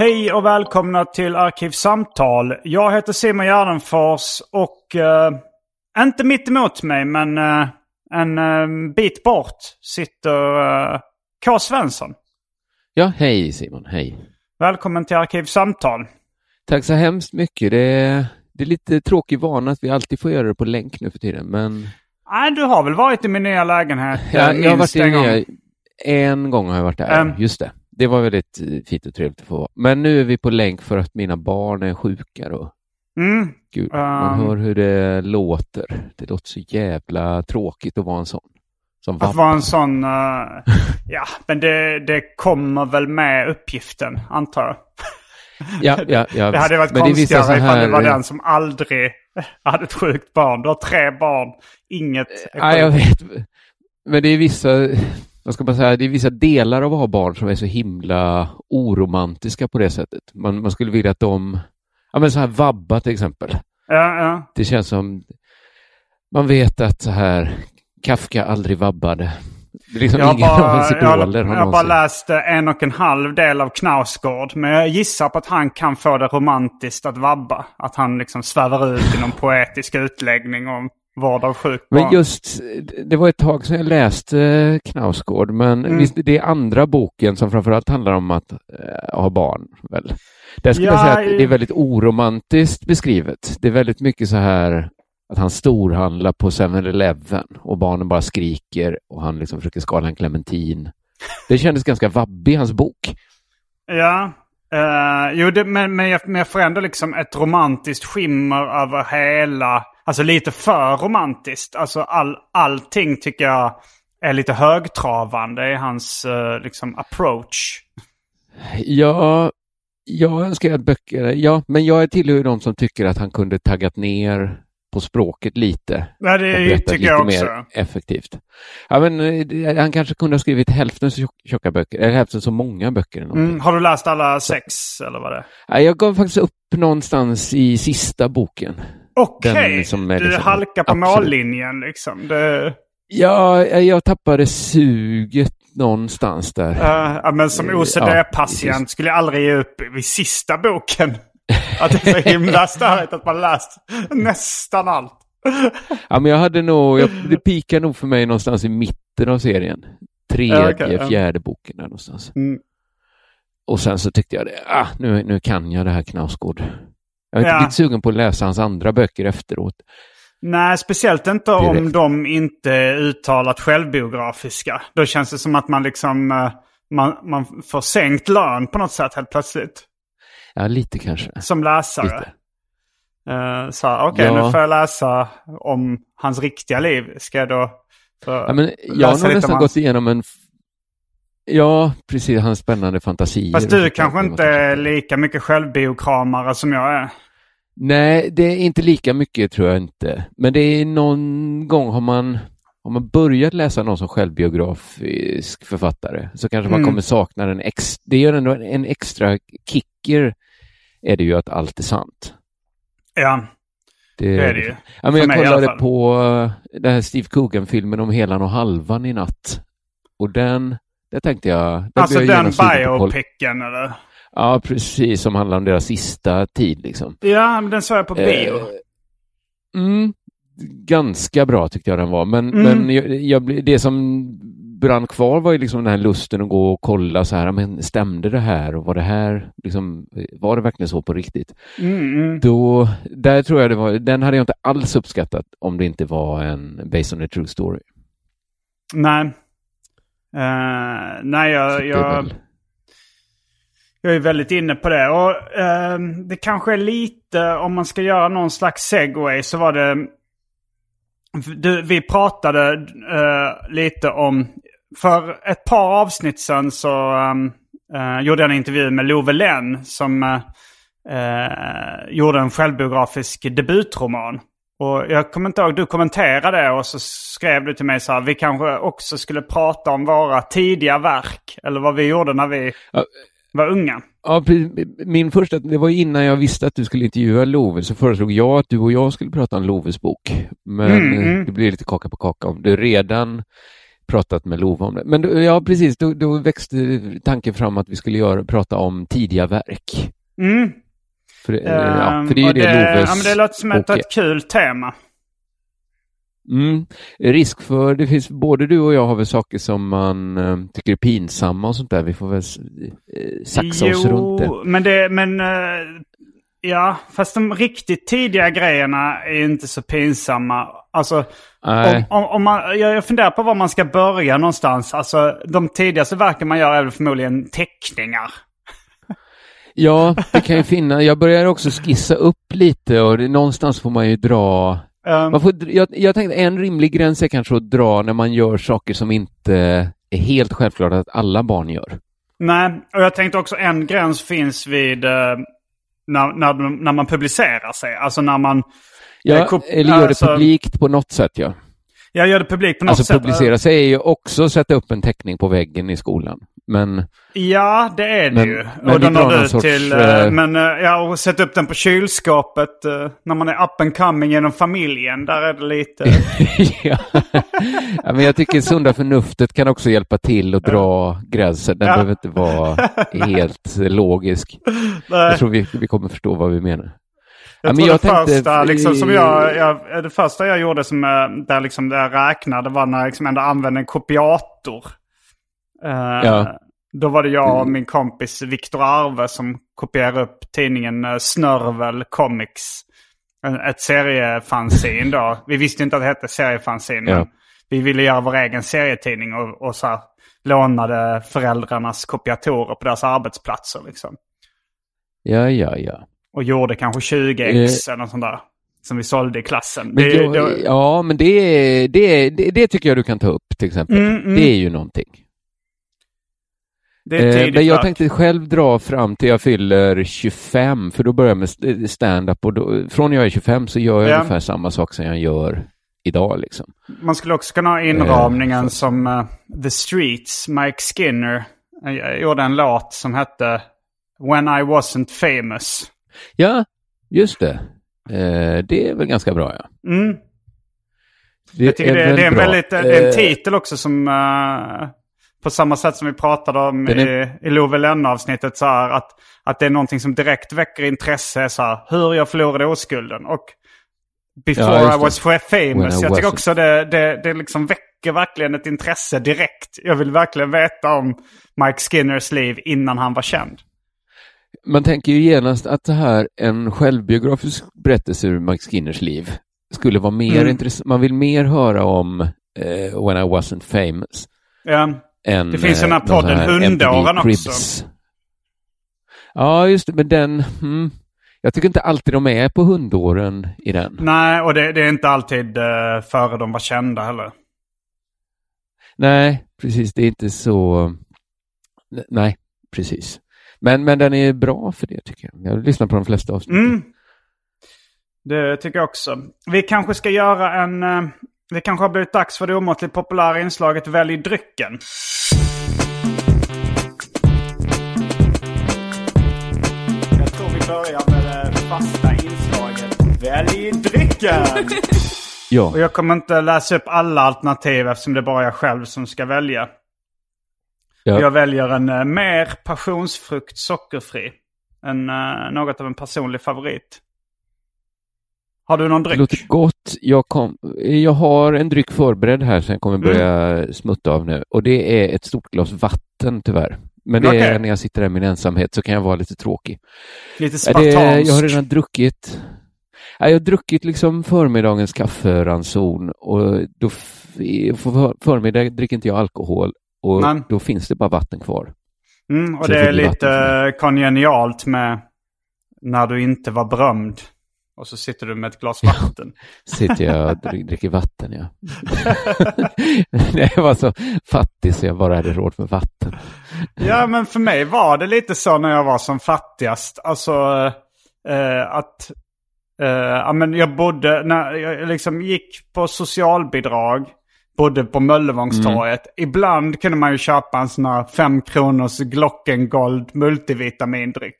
Hej och välkomna till Arkivsamtal. Jag heter Simon Gärdenfors och eh, inte mitt emot mig men eh, en eh, bit bort sitter eh, K. Svensson. Ja, hej Simon, hej. Välkommen till Arkivsamtal. Tack så hemskt mycket. Det är, det är lite tråkig vana att vi alltid får göra det på länk nu för tiden, men... Nej, du har väl varit i min nya lägenhet? Ja, eh, jag har varit i en. En gång har jag varit där, Ehm. just det. Det var väldigt eh, fint och trevligt att få. Men nu är vi på länk för att mina barn är sjuka då. Mm. Gud, man Ehm. hör hur det låter. Det låter så jävla tråkigt att vara en sån. Som Att vara en sån... eh, ja, men det, det kommer väl med uppgiften, antar jag. Ja, ja, ja. Det hade varit Men det konstigare så ifall det var här- den som aldrig hade ett sjukt barn. Du har tre barn, inget Ja, jag vet. Men det är vissa, vad ska man säga, det är vissa delar av att ha barn som är så himla oromantiska på det sättet. Man, man skulle vilja att de, ja men så här vabba till exempel. Ja, ja. Det känns som, man vet att så här, Kafka aldrig vabbade. Det är liksom Jag ingen av bara, hans jag, idoler jag har bara läst en och en halv del av Knausgård. Men jag gissar på att han kan få det romantiskt att vabba. Att han liksom svävar ut i någon poetisk utläggning om vård av sjukt barn. Men just, det var ett tag sedan jag läste Knausgård, men Mm. visst, det är andra boken som framförallt handlar om att eh, ha barn. Väl? Där skulle Ja, jag säga att det är väldigt oromantiskt beskrivet. Det är väldigt mycket så här att han storhandlar på 7-Eleven och barnen bara skriker och han liksom försöker skala en clementin. Det kändes ganska vabbig, hans bok. Ja. eh, jo, det, men, men, jag, men jag får ändå liksom ett romantiskt skimmer över hela... Alltså lite för romantiskt. Alltså all, allting tycker jag är lite högtravande i hans eh, liksom approach. Ja, jag önskar att böcker... Ja, men jag tillhör de som tycker att han kunde taggat ner på språket lite. Ja, det tycker lite jag också. mer effektivt. Ja, men eh, han kanske kunde ha skrivit hälften så tjock- tjocka böcker, eller hälften så många böcker. Mm, har du läst alla sex eller vad det är? Ja, jag gav faktiskt upp någonstans i sista boken. Okej, är du liksom- halkar på absolut. mållinjen liksom. Det, Ja, eh, jag tappade suget någonstans där. eh, ja, men som Eh, OCD-patient ja, skulle jag aldrig ge upp vid sista boken. Att det är så himla störigt att man läst nästan allt. Ja, men jag hade nog, jag, det pikade nog för mig någonstans i mitten av serien. Tredje, Ja, ja. fjärde boken där någonstans. Mm. Och sen så tyckte jag det, ah, nu, nu kan jag det här Knausgård. Jag har inte Ja. blivit sugen på att läsa hans andra böcker efteråt. Nej, speciellt inte Direkt. om de inte är uttalat självbiografiska. Då känns det som att man liksom eh, man, man får sänkt lön på något sätt helt plötsligt. Ja, lite kanske. Som läsare. Lite. Uh, så okej, Ja. nu får jag läsa om hans riktiga liv. Ska jag då Ja, men jag har nog nästan hans- gått igenom en... Ja, precis. Hans spännande fantasier. Fast du kanske inte är lika mycket självbiokramare som jag är. Nej, det är inte lika mycket tror jag inte. Men det är någon gång har man, har man börjat läsa någon som självbiografisk författare så kanske man Mm. kommer sakna den. Ex, det gör ändå en extra kicker är det ju att allt är sant. Ja, Det, det är det ju. Ja, men För jag kollade på uh, den här Steve Coogan-filmen om Helan och halvan i natt. Och den, där tänkte jag... där Alltså jag den biopicen eller? Ja, precis. Som handlar om deras sista tid liksom. Ja, men den såg jag på bio. Eh, mm, ganska bra tyckte jag den var. Men, Mm. men jag, jag, det som brann kvar var ju liksom den här lusten att gå och kolla så här, men stämde det här och var det här, liksom, var det verkligen så på riktigt? Mm, mm. Då, där tror jag det var, den hade jag inte alls uppskattat om det inte var en based on a true story. Nej. Eh, nej, jag, jag, jag är väldigt inne på det. Och ehm, det kanske är lite, om man ska göra någon slags segway så var det... Du, vi pratade eh, lite om... För ett par avsnitt sedan så eh, gjorde jag en intervju med Love Lenn som gjorde en självbiografisk debutroman. Och jag kommer inte ihåg, du kommenterade det och så skrev du till mig så här, vi kanske också skulle prata om våra tidiga verk. Eller vad vi gjorde när vi Ja. var unga. Ja, min första, det var innan jag visste att du skulle intervjua Love, så föreslog jag att du och jag skulle prata om Loves bok. Men Mm, mm. det blir lite kaka på kaka om du redan pratat med Love om det. Men då, ja, precis, då, då växte tanken fram att vi skulle göra, prata om tidiga verk. Mm. För, det- ja, Ehm, för det är ju och det, Loves ja, men det låter som ett, ett kul tema. Mm. Risk för, det finns, både du och jag har väl saker som man eh, tycker är pinsamma och sånt där. Vi får väl eh, saxa oss runt det. men det, men... eh, ja, fast de riktigt tidiga grejerna är inte så pinsamma. Alltså, om, om, om man, jag, jag funderar på var man ska börja någonstans. Alltså, de tidigaste verken man gör är väl förmodligen teckningar. Ja, det kan ju finnas. Jag börjar också skissa upp lite och det, någonstans får man ju dra. Ehm, Man får, jag, jag tänkte en rimlig gräns är kanske att dra när man gör saker som inte är helt självklart att alla barn gör. Nej, och jag tänkte också en gräns finns vid eh, när, när, när man publicerar sig. Alltså när man... Ja, Eh, eller gör det alltså- publikt på något sätt. Ja. Jag gör det publikt på något Alltså sätt. publicera sig är ju också att sätta upp en teckning på väggen i skolan. Men Ja, det är det Men- ju. men och den någon ut till... eh, eh, Men eh, ja, och sätta upp den på kylskåpet eh, när man är up and coming genom familjen. Där är det lite... ja. ja, men jag tycker sunda förnuftet kan också hjälpa till att dra gränsen. Den Ja. behöver inte vara helt logisk. Nej. Jag tror vi, vi kommer förstå vad vi menar. Jag Ja, men jag det tänkte- första liksom, som jag, jag, det första jag gjorde som, eh, där, liksom, där jag räknade var när jag liksom ändå använde en kopiator. Eh, Ja. Då var det jag och min kompis Viktor Arve som kopierade upp tidningen eh, Snörvel Comics. Ett seriefanzin då. Vi visste inte att det hette seriefanzin. Ja. Men vi ville göra vår egen serietidning och, och så här, lånade föräldrarnas kopiatorer på deras arbetsplatser. Liksom. Ja, ja, ja. Och gjorde kanske 20 ex eller något sånt där. Som vi sålde i klassen. Men Det- jag, det- Ja, men det, det, det, det tycker jag du kan ta upp till exempel. Mm, mm. Det är ju någonting. Det är Eh, men jag tänkte själv dra fram till jag fyller 25, för då börjar jag med st- stand-up och då, från jag är 25 så gör jag Ja. ungefär samma sak som jag gör idag. Liksom. Man skulle också kunna ha inramningen Eh, som eh, The Streets, Mike Skinner. eh, gjorde en låt som hette When I Wasn't Famous. Ja, just det. Eh, det är väl ganska bra, ja. Mm. Det Jag tycker det, väl det är en väldigt, det är en Eh, titel också som uh, på samma sätt som vi pratade om Den i, i Love avsnittet så här att, att det är någonting som direkt väcker intresse så här, hur jag förlorade oskulden. Och Before Ja, I was famous. Jag tycker också det, det, det liksom väcker verkligen ett intresse direkt. Jag vill verkligen veta om Mike Skinners liv innan han var känd. Man tänker ju genast att det här, en självbiografisk berättelse ur Mike Skinners liv, skulle vara mer Mm. intressant. Man vill mer höra om eh, When I wasn't famous. Ja. Än, Det finns ju den här eh, podden Hundåren också. Ja, just det, men den... Hmm, jag tycker inte alltid de är på hundåren i den. Nej, och det, det är inte alltid uh, före de var kända heller. Nej, precis. Det är inte så... Nej, precis. Men, men den är bra för det tycker jag. Jag lyssnar på de flesta avsnitt. Mm. Det tycker jag också. Vi kanske ska göra en... eh, Det kanske har blivit dags för det omåttligt populära inslaget Välj drycken. Jag tror vi börjar med det fasta inslaget Välj drycken! Ja, Och jag kommer inte läsa upp alla alternativ eftersom det bara är jag själv som ska välja. ja. Jag väljer en eh, mer passionsfrukt sockerfri. En, eh, något av en personlig favorit. Har du någon det dryck? låter gott. Jag, kom, jag har en dryck förberedd här som jag kommer börja smutta av nu. Och det är ett stort glas vatten tyvärr. Men det är Okej. när jag sitter där i min ensamhet så kan jag vara lite tråkig. Lite Ja, det, spartansk. jag har redan druckit. Ja, jag har druckit liksom förmiddagens kafferanson och då för- förmiddag dricker inte jag alkohol och Nej. då finns det bara vatten kvar. Mm, och Så det det är lite kongenialt med när du inte var berömd. Och så sitter du med ett glas vatten. Sitter jag och dri- dricker vatten, ja. Jag var så fattig så jag bara hade råd med vatten. Ja, men för mig var det lite så när jag var som fattigast. Alltså eh, att eh, ja, men jag bodde, när jag liksom gick på socialbidrag, bodde på Möllevångstorget. Mm. Ibland kunde man ju köpa en sån här fem kronors Glockengold multivitamindryck.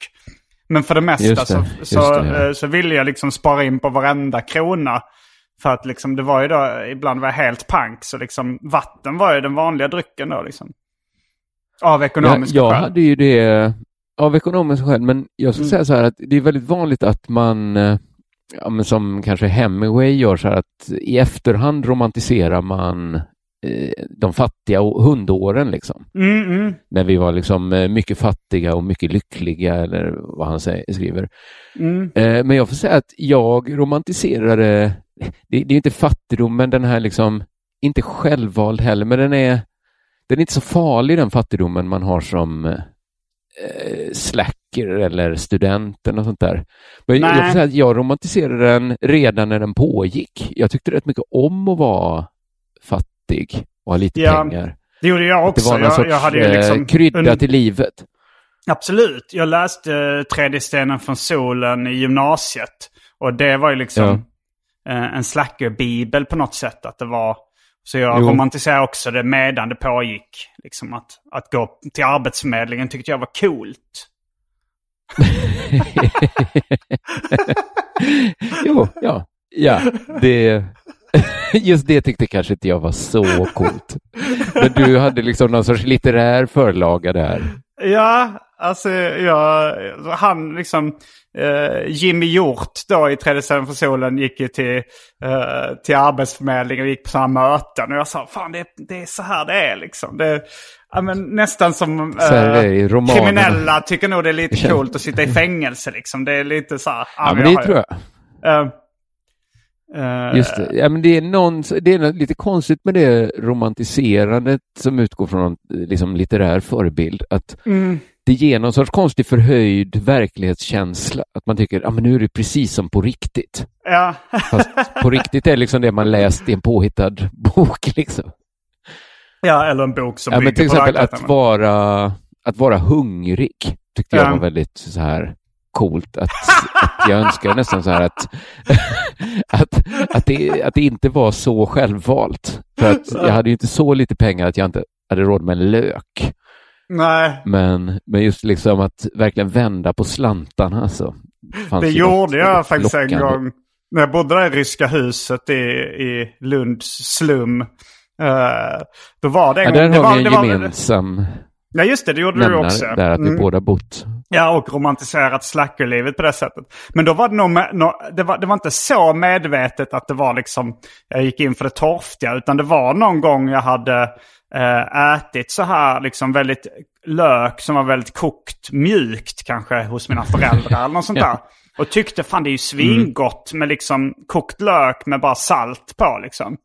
Men för det mesta det, så, så, det, ja. eh, så ville jag liksom spara in på varenda krona. För att liksom det var ju då, ibland var jag helt pank. Så liksom vatten var ju den vanliga drycken då liksom. Av Jag, ekonomiska jag skäl. hade ju det av ekonomiska skäl, men jag skulle Mm. säga så här att det är väldigt vanligt att man, eh, ja, som kanske Hemingway gör så här att i efterhand romantiserar man de fattiga och hundåren liksom. Mm, mm, När vi var liksom eh, mycket fattiga och mycket lyckliga eller vad han säger, skriver. mm. Eh, Men jag får säga att jag romantiserade, det, det är inte fattigdom, men den här liksom, inte självvald heller, men den är, den är inte så farlig den fattigdomen man har som eh, slacker eller studenten och sånt där. Men jag får säga att jag romantiserade den redan när den pågick. Jag tyckte rätt mycket om att vara fattig och ha lite Ja, pengar. Det gjorde jag Det också. var någon jag, sorts jag hade ju liksom eh, krydda un- till livet. Absolut. Jag läste eh, Tredje stenen från solen i gymnasiet. Och det var ju liksom eh, en slacker-bibel på något sätt. Att det var... Så jag Jo. romantiserade också det medan det pågick. Liksom att, att gå till Arbetsförmedlingen tyckte jag var coolt. jo, ja, ja, det... Just det tyckte kanske inte jag var så coolt. Men du hade liksom någon sorts litterär förlaga där. Ja, alltså jag, han liksom, eh, Jimmy Hjort då i Tredje stenen från solen gick ju till, eh, till Arbetsförmedlingen och gick på sådana möten. Och jag sa, fan det, det är så här det är liksom. Det, ja, men, nästan som här eh, kriminella tycker nog det är lite coolt att sitta i fängelse liksom. Det är lite så här. Ja, men det tror jag. eh, Just det. Ja, men det är, någon, det är något lite konstigt med det romantiserandet som utgår från någon liksom, litterär förebild. Att Mm, det ger någon sorts konstig förhöjd verklighetskänsla. Att man tycker att nu är det precis som på riktigt. ja. Fast på riktigt är liksom det man läst i en påhittad bok. Liksom. ja, eller en bok som Ja, men till exempel att vara, att vara hungrig tyckte jag Ja. var väldigt så här coolt. Att, att jag önskar nästan så här att, att, att, det, att det inte var så självvalt. För att jag hade ju inte så lite pengar att jag inte hade råd med en lök. Nej, Men, men just liksom att verkligen vända på slantarna så fanns Det gjorde jag faktiskt en gång. När jag bodde där i Ryska huset i, i Lunds slum. Eh, då var det en Ja, gång... där har var, vi en var, gemensam Ja, just det. Det gjorde du också. där att vi Mm. båda bott. Ja, och romantiserat slackerlivet på det sättet. Men då var det nog... Det, var, det var inte så medvetet att det var liksom... Jag gick in för det torftiga. Utan det var någon gång jag hade eh, ätit så här liksom väldigt lök som var väldigt kokt mjukt kanske hos mina föräldrar eller något sånt där. Och tyckte fan det är ju svingott med liksom kokt lök med bara salt på liksom.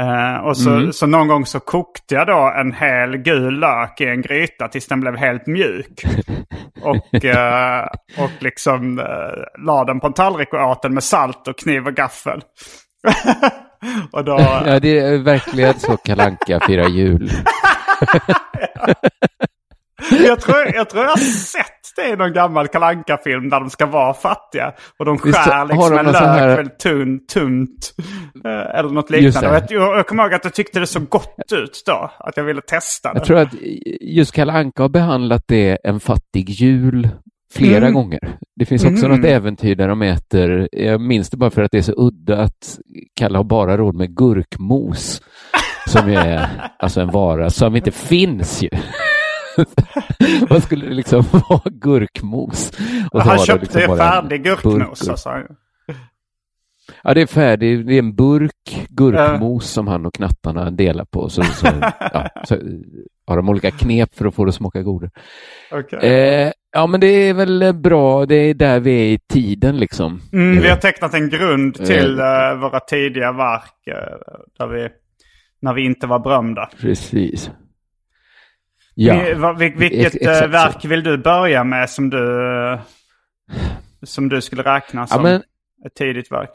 Eh, och så, så någon gång så kokte jag då en hel gul lök i en gryta tills den blev helt mjuk. och, eh, och liksom eh, la den på en tallrik och åt den med salt och kniv och gaffel. och då... Ja, det är verkligen så kalanka firar jul. jag, tror, jag tror jag har sett det i någon gammal kalanka film där de ska vara fattiga. Och de Visst, skär har liksom en lök här- väldigt tunn, tunt. eh, Eller något liknande. Jag, jag, jag kommer ihåg att jag tyckte det så gott ut då. Att jag ville testa det. Jag tror att just Kalle Anka har behandlat det en fattig jul flera Mm. gånger. Det finns också Mm. något äventyr där de äter, jag minns det bara för att det är så udda att Kalle har bara råd med gurkmos. Som ju är alltså en vara som inte finns ju. Vad skulle det liksom vara gurkmos? Och Han köpte liksom färdig gurkmos. gurk. Alltså. Ja, det är färdigt. Det är en burk gurkmos som han och knattarna delar på. Så, så, ja, så har de olika knep för att få det att smaka godare. Okej. Eh, ja, men det är väl bra. Det är där vi är i tiden liksom. Mm, vi Eh, har tecknat en grund till eh, våra tidiga verk. eh, där vi, när vi inte var berömda. Precis. Ja, vil- vilket Ex- exakt eh, så. verk vill du börja med som du, som du skulle räkna ja, som men, ett tidigt verk?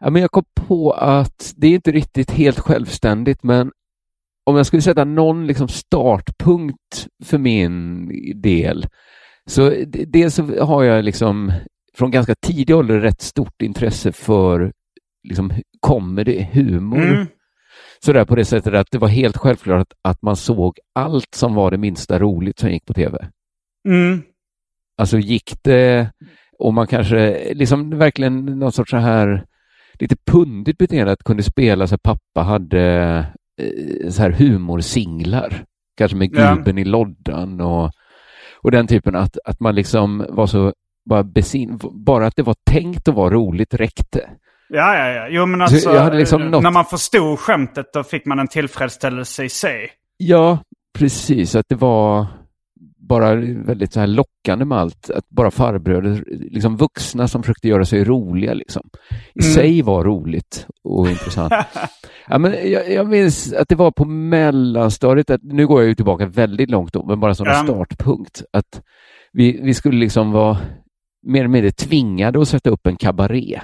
ja, men jag kom på att det är inte riktigt helt självständigt, men om jag skulle sätta någon liksom startpunkt för min del, så dels så har jag liksom från ganska tidig ålder rätt stort intresse för liksom comedy, humor. Mm. Sådär på det sättet att det var helt självklart att, att man såg allt som var det minsta roligt som gick på tv. Mm. Alltså gick det och man kanske liksom verkligen någon sorts så här lite pundigt beteende att kunde spela så att pappa hade eh, så här humorsinglar. Kanske med Ja. Gubben i loddan och, och den typen att, att man liksom var så bara besin, bara att det var tänkt att vara roligt räckte. Ja, ja, ja. Jo, men Så alltså, liksom eh, något- när man förstod skämtet då fick man en tillfredsställelse i sig. Ja, precis. Att det var bara väldigt så här lockande med allt. Att bara farbröder, liksom vuxna som försökte göra sig roliga liksom. I Mm. sig var roligt och intressant. ja, men jag, jag minns att det var på mellanstadiet, att, nu går jag ju tillbaka väldigt långt då, men bara som en Ja. startpunkt. Att vi, vi skulle liksom vara mer eller mindre tvingade att sätta upp en kabaré.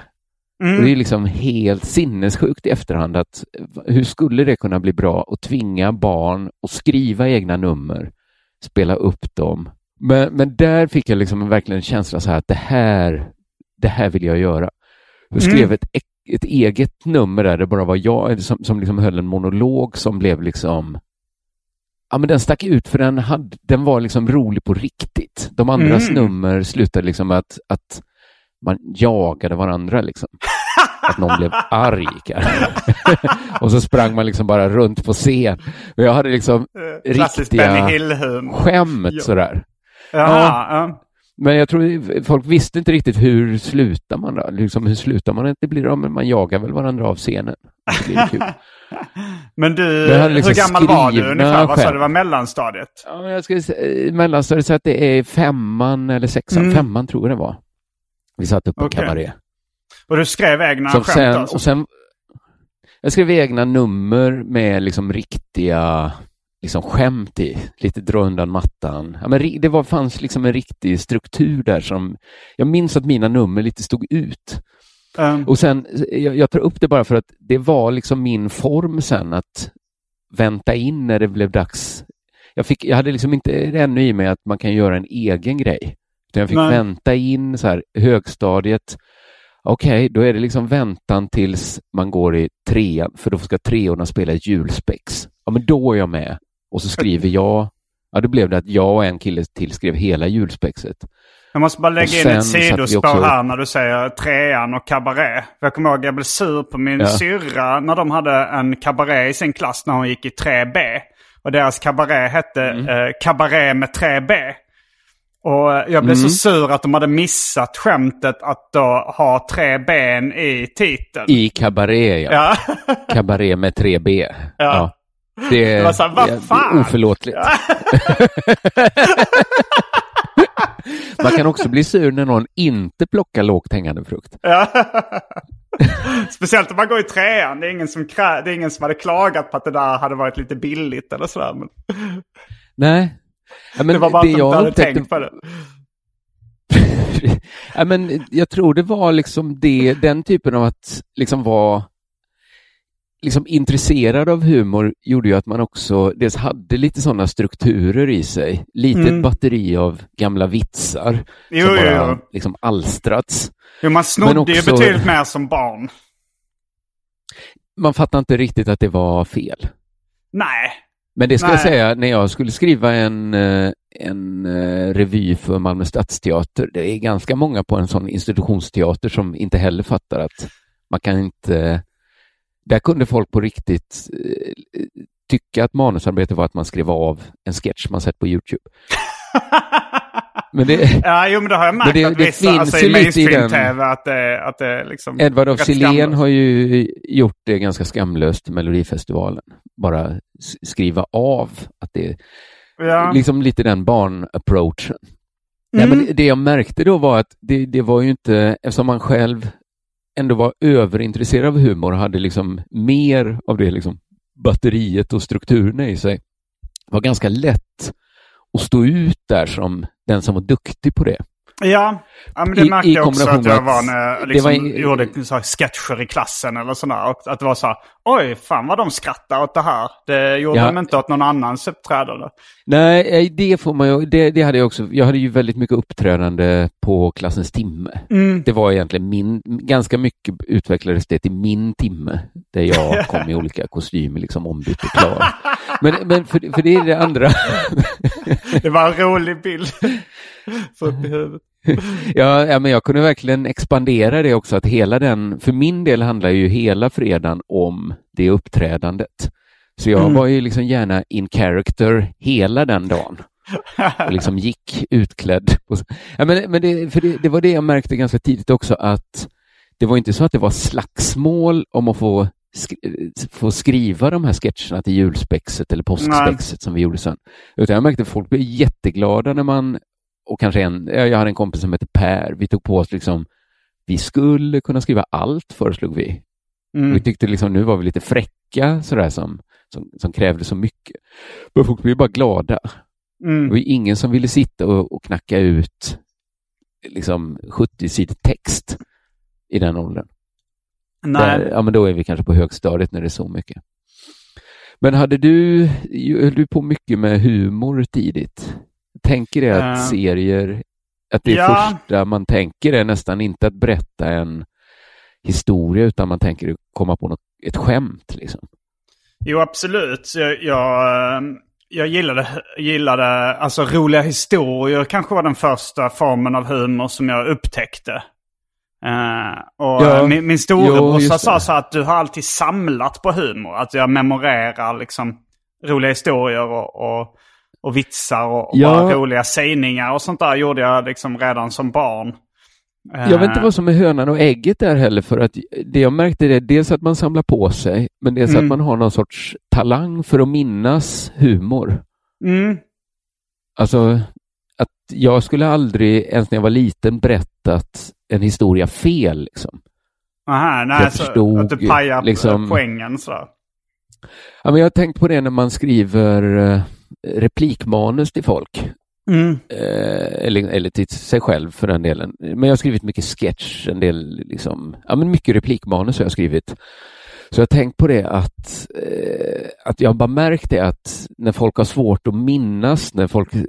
Och det är Mm. liksom helt sinnessjukt i efterhand att hur skulle det kunna bli bra att tvinga barn att skriva egna nummer, spela upp dem. Men, men där fick jag liksom verkligen en känsla så här att det här, det här vill jag göra. Jag skrev Mm. ett, ett eget nummer där det bara var jag som, som liksom höll en monolog som blev liksom Ja, men den stack ut för den, hade, den var liksom rolig på riktigt. De andras Mm. nummer slutade liksom att, att man jagade varandra liksom. Att någon blev arg och så sprang man liksom bara runt på scen. Och jag hade liksom Eh, Klassisk riktiga skämt Ja. sådär. Jaha, ja. Men jag tror folk visste inte riktigt hur slutar man då? Liksom, hur slutar man? Det blir, ja, men man jagar väl varandra av scenen. Det blir kul. Men du, liksom hur gammal var du ungefär? Vad sa du var mellanstadiet? Ja, jag skulle säga, mellanstadiet så att det är femman eller sexan. Mm. Femman tror jag det var. Vi satte upp en Okej. kabaré. Och du skrev egna Som skämt sen, alltså? och sen, jag skrev egna nummer med liksom riktiga liksom skämt i. Lite dra undan mattan. Ja, men det var, fanns liksom en riktig struktur där som... Jag minns att mina nummer lite stod ut. Um, Och sen, jag, jag tar upp det bara för att det var liksom min form sen att vänta in när det blev dags. Jag, fick, jag hade liksom inte ännu i mig att man kan göra en egen grej. Utan jag fick Nej. vänta in så här, högstadiet. Okej, då är det liksom väntan tills man går i trean, för då ska treorna spela ett julspex. Ja, men då är jag med. Och så skriver jag. Ja, då blev det att jag och en kille till skrev hela julspexet. jag måste bara lägga in ett sidospår också- här när du säger trean och kabaré. Jag kommer ihåg att jag blev sur på min Ja. syrra när de hade en kabaré i sin klass när hon gick i 3B. Och deras kabaré hette Mm. eh, Kabaré med 3B. Och eh, jag blev Mm. så sur att de hade missat skämtet att då ha tre ben i titeln. I kabaré, ja. Ja. Kabaré med 3B. Ja. Det, Det var så här, vad det fan? oförlåtligt. Man kan också bli sur när någon inte plockar lågt hängande frukt. Ja. Speciellt om man går i trean. Det är, ingen som krä- det är ingen som hade klagat på att det där hade varit lite billigt eller sådär. Men Nej. Ja, men det var bara det att jag inte hade upptäckte- tänkt på det. ja, men jag tror det var liksom det, den typen av att liksom vara liksom intresserad av humor gjorde ju att man också dels hade lite sådana strukturer i sig. Lite Mm. batteri av gamla vitsar Jo, som bara jo. liksom alstrats. Jo, man snodde Men också- ju betydligt mer som barn. Man fattar inte riktigt att det var fel. Nej. Men det ska Nej. jag säga, när jag skulle skriva en, eh, en eh, revy för Malmö stadsteater, det är ganska många på en sån institutionsteater som inte heller fattar att man kan inte... Där kunde folk på riktigt eh, tycka att manusarbete var att man skrev av en sketch man sett på YouTube. Men det, Ja, jo, men det har jag märkt det- att det vissa, finns alltså ju i lite i den- mainstream-tv, att det, att det liksom... Edvard af Sillén har ju gjort det ganska skamlöst i Melodifestivalen. Bara skriva av att det är Ja. liksom lite den barn-approachen. Nej, Mm. men det- det jag märkte då var att det, det var ju inte, eftersom man själv ändå var överintresserad av humor och hade liksom mer av det liksom batteriet och strukturerna i sig, var ganska lätt och stå ut där som den som var duktig på det. Ja, ja men det I- märkte i jag också att jag var när jag liksom var i- gjorde så sketcher i klassen eller sådär. Och att det var så här, oj, fan vad de skrattar åt det här. Det gjorde Ja. de inte åt någon annans uppträdande. Nej, eh, det får man ju, det, det hade jag också. Jag hade ju väldigt mycket uppträdande på klassens timme. Mm. Det var egentligen min, ganska mycket utvecklades det till min timme, där jag kom i olika kostymer, liksom ombytt och klar. Men, men för, för det är det andra. Det var en rolig bild. Så upp i huvudet. ja, ja, men jag kunde verkligen expandera det också, att hela den, för min del handlar ju hela fredagen om det uppträdandet. Så jag Mm. var ju liksom gärna in character hela den dagen. och liksom gick utklädd. Ja, men, men det, för det, det var det jag märkte ganska tidigt också att det var inte så att det var slagsmål om att få, sk få skriva de här sketcherna till julspexet eller påskspexet som vi gjorde sen. Utan jag märkte att folk blev jätteglada när man, och kanske en, ja, jag hade en kompis som hette Per, vi tog på oss liksom, vi skulle kunna skriva allt föreslog vi. Mm. Vi tyckte liksom nu var vi lite fräcka sådär som, som, som krävde så mycket. Men folk blev bara glada. Det Mm. var ju ingen som ville sitta och, och knacka ut liksom 70 sidor text i den åldern. Nej. Där, ja, men då är vi kanske på högstadiet när det är så mycket. Men hade du, höll du på mycket med humor tidigt? Tänker det att Eh, serier, att det ja. första man tänker är nästan inte att berätta en historia utan man tänker komma på något, ett skämt liksom. Jo, absolut. Jag, jag, eh, jag gillade, gillade, alltså roliga historier kanske var den första formen av humor som jag upptäckte. Eh, och Ja, min, min storebrorsa sa så att du har alltid samlat på humor. Att jag memorerar liksom roliga historier och, och, och vitsar och, och Ja. roliga sägningar och sånt där gjorde jag liksom redan som barn. Jag vet inte vad som är hönan och ägget där heller, för att det jag märkte är dels att man samlar på sig, men dels Mm. att man har någon sorts talang för att minnas humor. Mm. Alltså, att jag skulle aldrig, ens när jag var liten, berättat en historia fel. Liksom. Aha, nej, Jag så förstod att du pajar liksom- poängen så. Ja, men jag har tänkt på det när man skriver eh, replikmanus till folk. Mm. Eh, eller, eller till sig själv för den delen. Men jag har skrivit mycket sketch, en del liksom, ja men mycket replikmanus har jag skrivit. Så jag har tänkt på det att, eh, att jag bara märkt det att när folk har svårt att minnas, när folk, eh,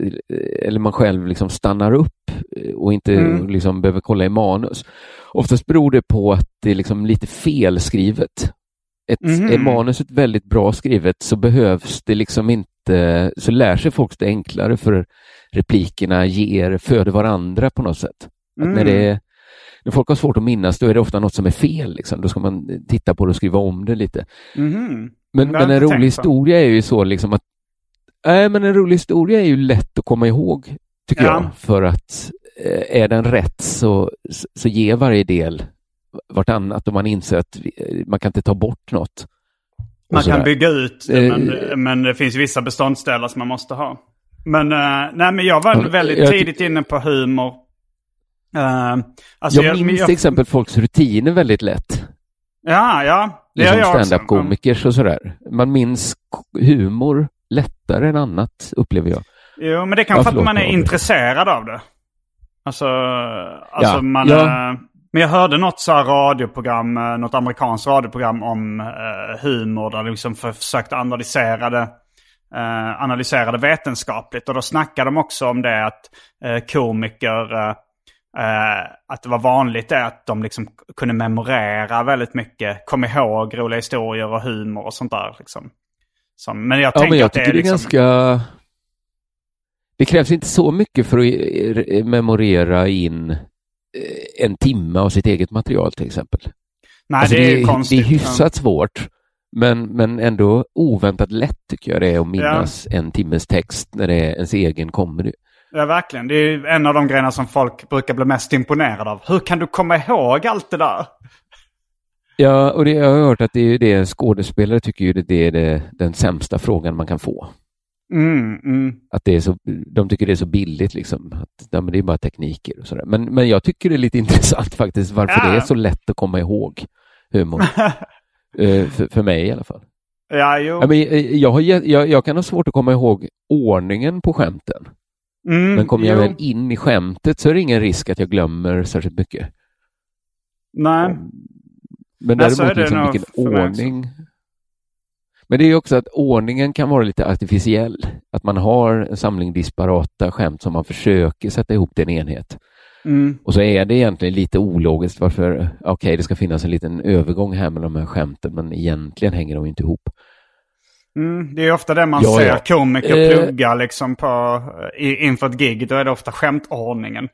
eller man själv liksom stannar upp och inte Mm. liksom behöver kolla i manus. Oftast beror det på att det är liksom lite felskrivet. Ett, Mhm. Är manuset väldigt bra skrivet så behövs det liksom inte, så lär sig folk det enklare för replikerna ger, föder varandra på något sätt. Att när, Mm. det är, när folk har svårt att minnas, då är det ofta något som är fel. Liksom. Då ska man titta på det och skriva om det lite. Mhm. Men, men en inte rolig historia är ju så liksom att Nej, men en rolig historia är ju lätt att komma ihåg, tycker Ja. jag. För att eh, är den rätt så, så, så ger varje del vartannat och man inser att vi, eh, man kan inte ta bort något. Man kan bygga ut det, Eh, men, men det finns vissa beståndsdelar som man måste ha. Men, eh, nej, men jag var väldigt jag tidigt inne på humor. Uh, alltså jag minns till exempel folks rutiner väldigt lätt. Ja, ja. Det Liksom gör jag stand-up-komikers och sådär. Man minns humor lättare än annat, upplever jag. Jo, men det kan Ja, för att man är intresserad av det. Alltså, alltså Ja, man... ja. eh, Men jag hörde något så här radioprogram, eh, något amerikanskt radioprogram om eh, humor där de liksom för, försökte analysera det, eh, analysera det vetenskapligt. Och då snackade de också om det att eh, komiker, eh, eh, att det var vanligt det att de liksom kunde memorera väldigt mycket, kom ihåg roliga historier och humor och sånt där. Liksom. Som, men jag Ja, tänker men jag att det är det är liksom... ganska... Det krävs inte så mycket för att memorera in en timme av sitt eget material till exempel. Nej, Alltså, det är det, konstigt. det är hyfsat svårt, men, men ändå oväntat lätt tycker jag det är att minnas en timmes text när det är ens egen comedy. Ja, verkligen. Det är en av de grejerna som folk brukar bli mest imponerade av. Hur kan du komma ihåg allt det där? Ja, och det, jag har hört att det är det skådespelare tycker ju det är det, den sämsta frågan man kan få. Mm, mm. Att det är så, de tycker det är så billigt liksom. Att, ja, men det är bara tekniker och sådär. Men, men jag tycker det är lite intressant faktiskt varför Ja. det är så lätt att komma ihåg humor. Eh, för, för mig i alla fall. Ja, jo. Ja, men, eh, jag, har, jag, jag kan ha svårt att komma ihåg ordningen på skämten. Mm, Men kommer jag jo. väl in i skämtet så är det ingen risk att jag glömmer särskilt mycket. Nej. Men Nej, så däremot är det liksom vilken mig också. Men det är också att ordningen kan vara lite artificiell. Att man har en samling disparata skämt som man försöker sätta ihop till en enhet. Mm. Och så är det egentligen lite ologiskt varför, okej det ska finnas en liten övergång här med de här skämten men egentligen hänger de inte ihop. Mm, det är ofta det man Ja, ser ja. komiker Eh. plugga liksom på, i, inför ett gig. Då är det ofta skämtordningen.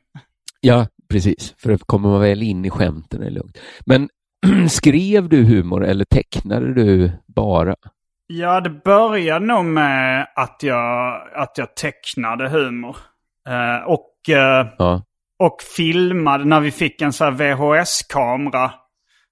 Ja, precis. För kommer man väl in i skämten är det lugnt. Men skrev du humor eller tecknade du bara? Ja, det började nog med att jag, att jag tecknade humor. Eh, och, eh, Ja. och filmade. När vi fick en här VHS-kamera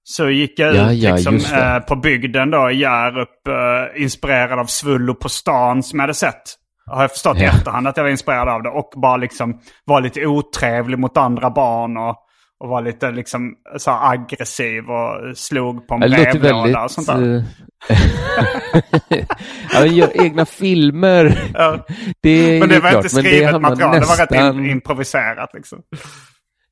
så gick jag Ja, ut ja, liksom, eh, på bygden då i Hjärup, eh, inspirerad av Svullo på stan som jag hade sett. Har jag förstått i efterhand att jag var inspirerad av det. Och bara liksom var lite otrevlig mot andra barn. Och, och var lite liksom så aggressiv och slog på en Det brevlåda och sånt där. eh, ja, men gör egna filmer. Ja. Det Men det var klart, inte skrivet hamnar material, det var rätt nästan- improviserat liksom.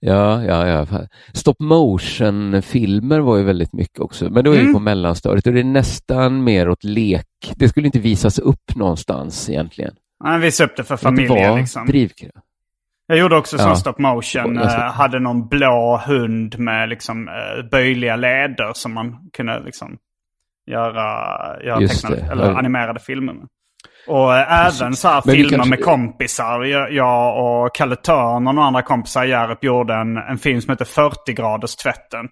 Ja, ja, ja. Stop motion-filmer var ju väldigt mycket också, men det var ju Mm. på mellanstadiet och det är nästan mer åt lek. Det skulle inte visas upp någonstans egentligen. Han visade upp det för Det familjen var liksom. drivkraft. Jag gjorde också sån Ja. stop motion. Jag ska- eh, hade någon blå hund med liksom eh, böjliga leder som man kunde liksom göra, göra tecknade, eller Ja. animerade filmer med. Och eh, även så här Men filmer kanske- med kompisar. Jag, och Kalle Törn och några andra kompisar i Hjärup gjorde en, en film som heter 40 graders tvätten.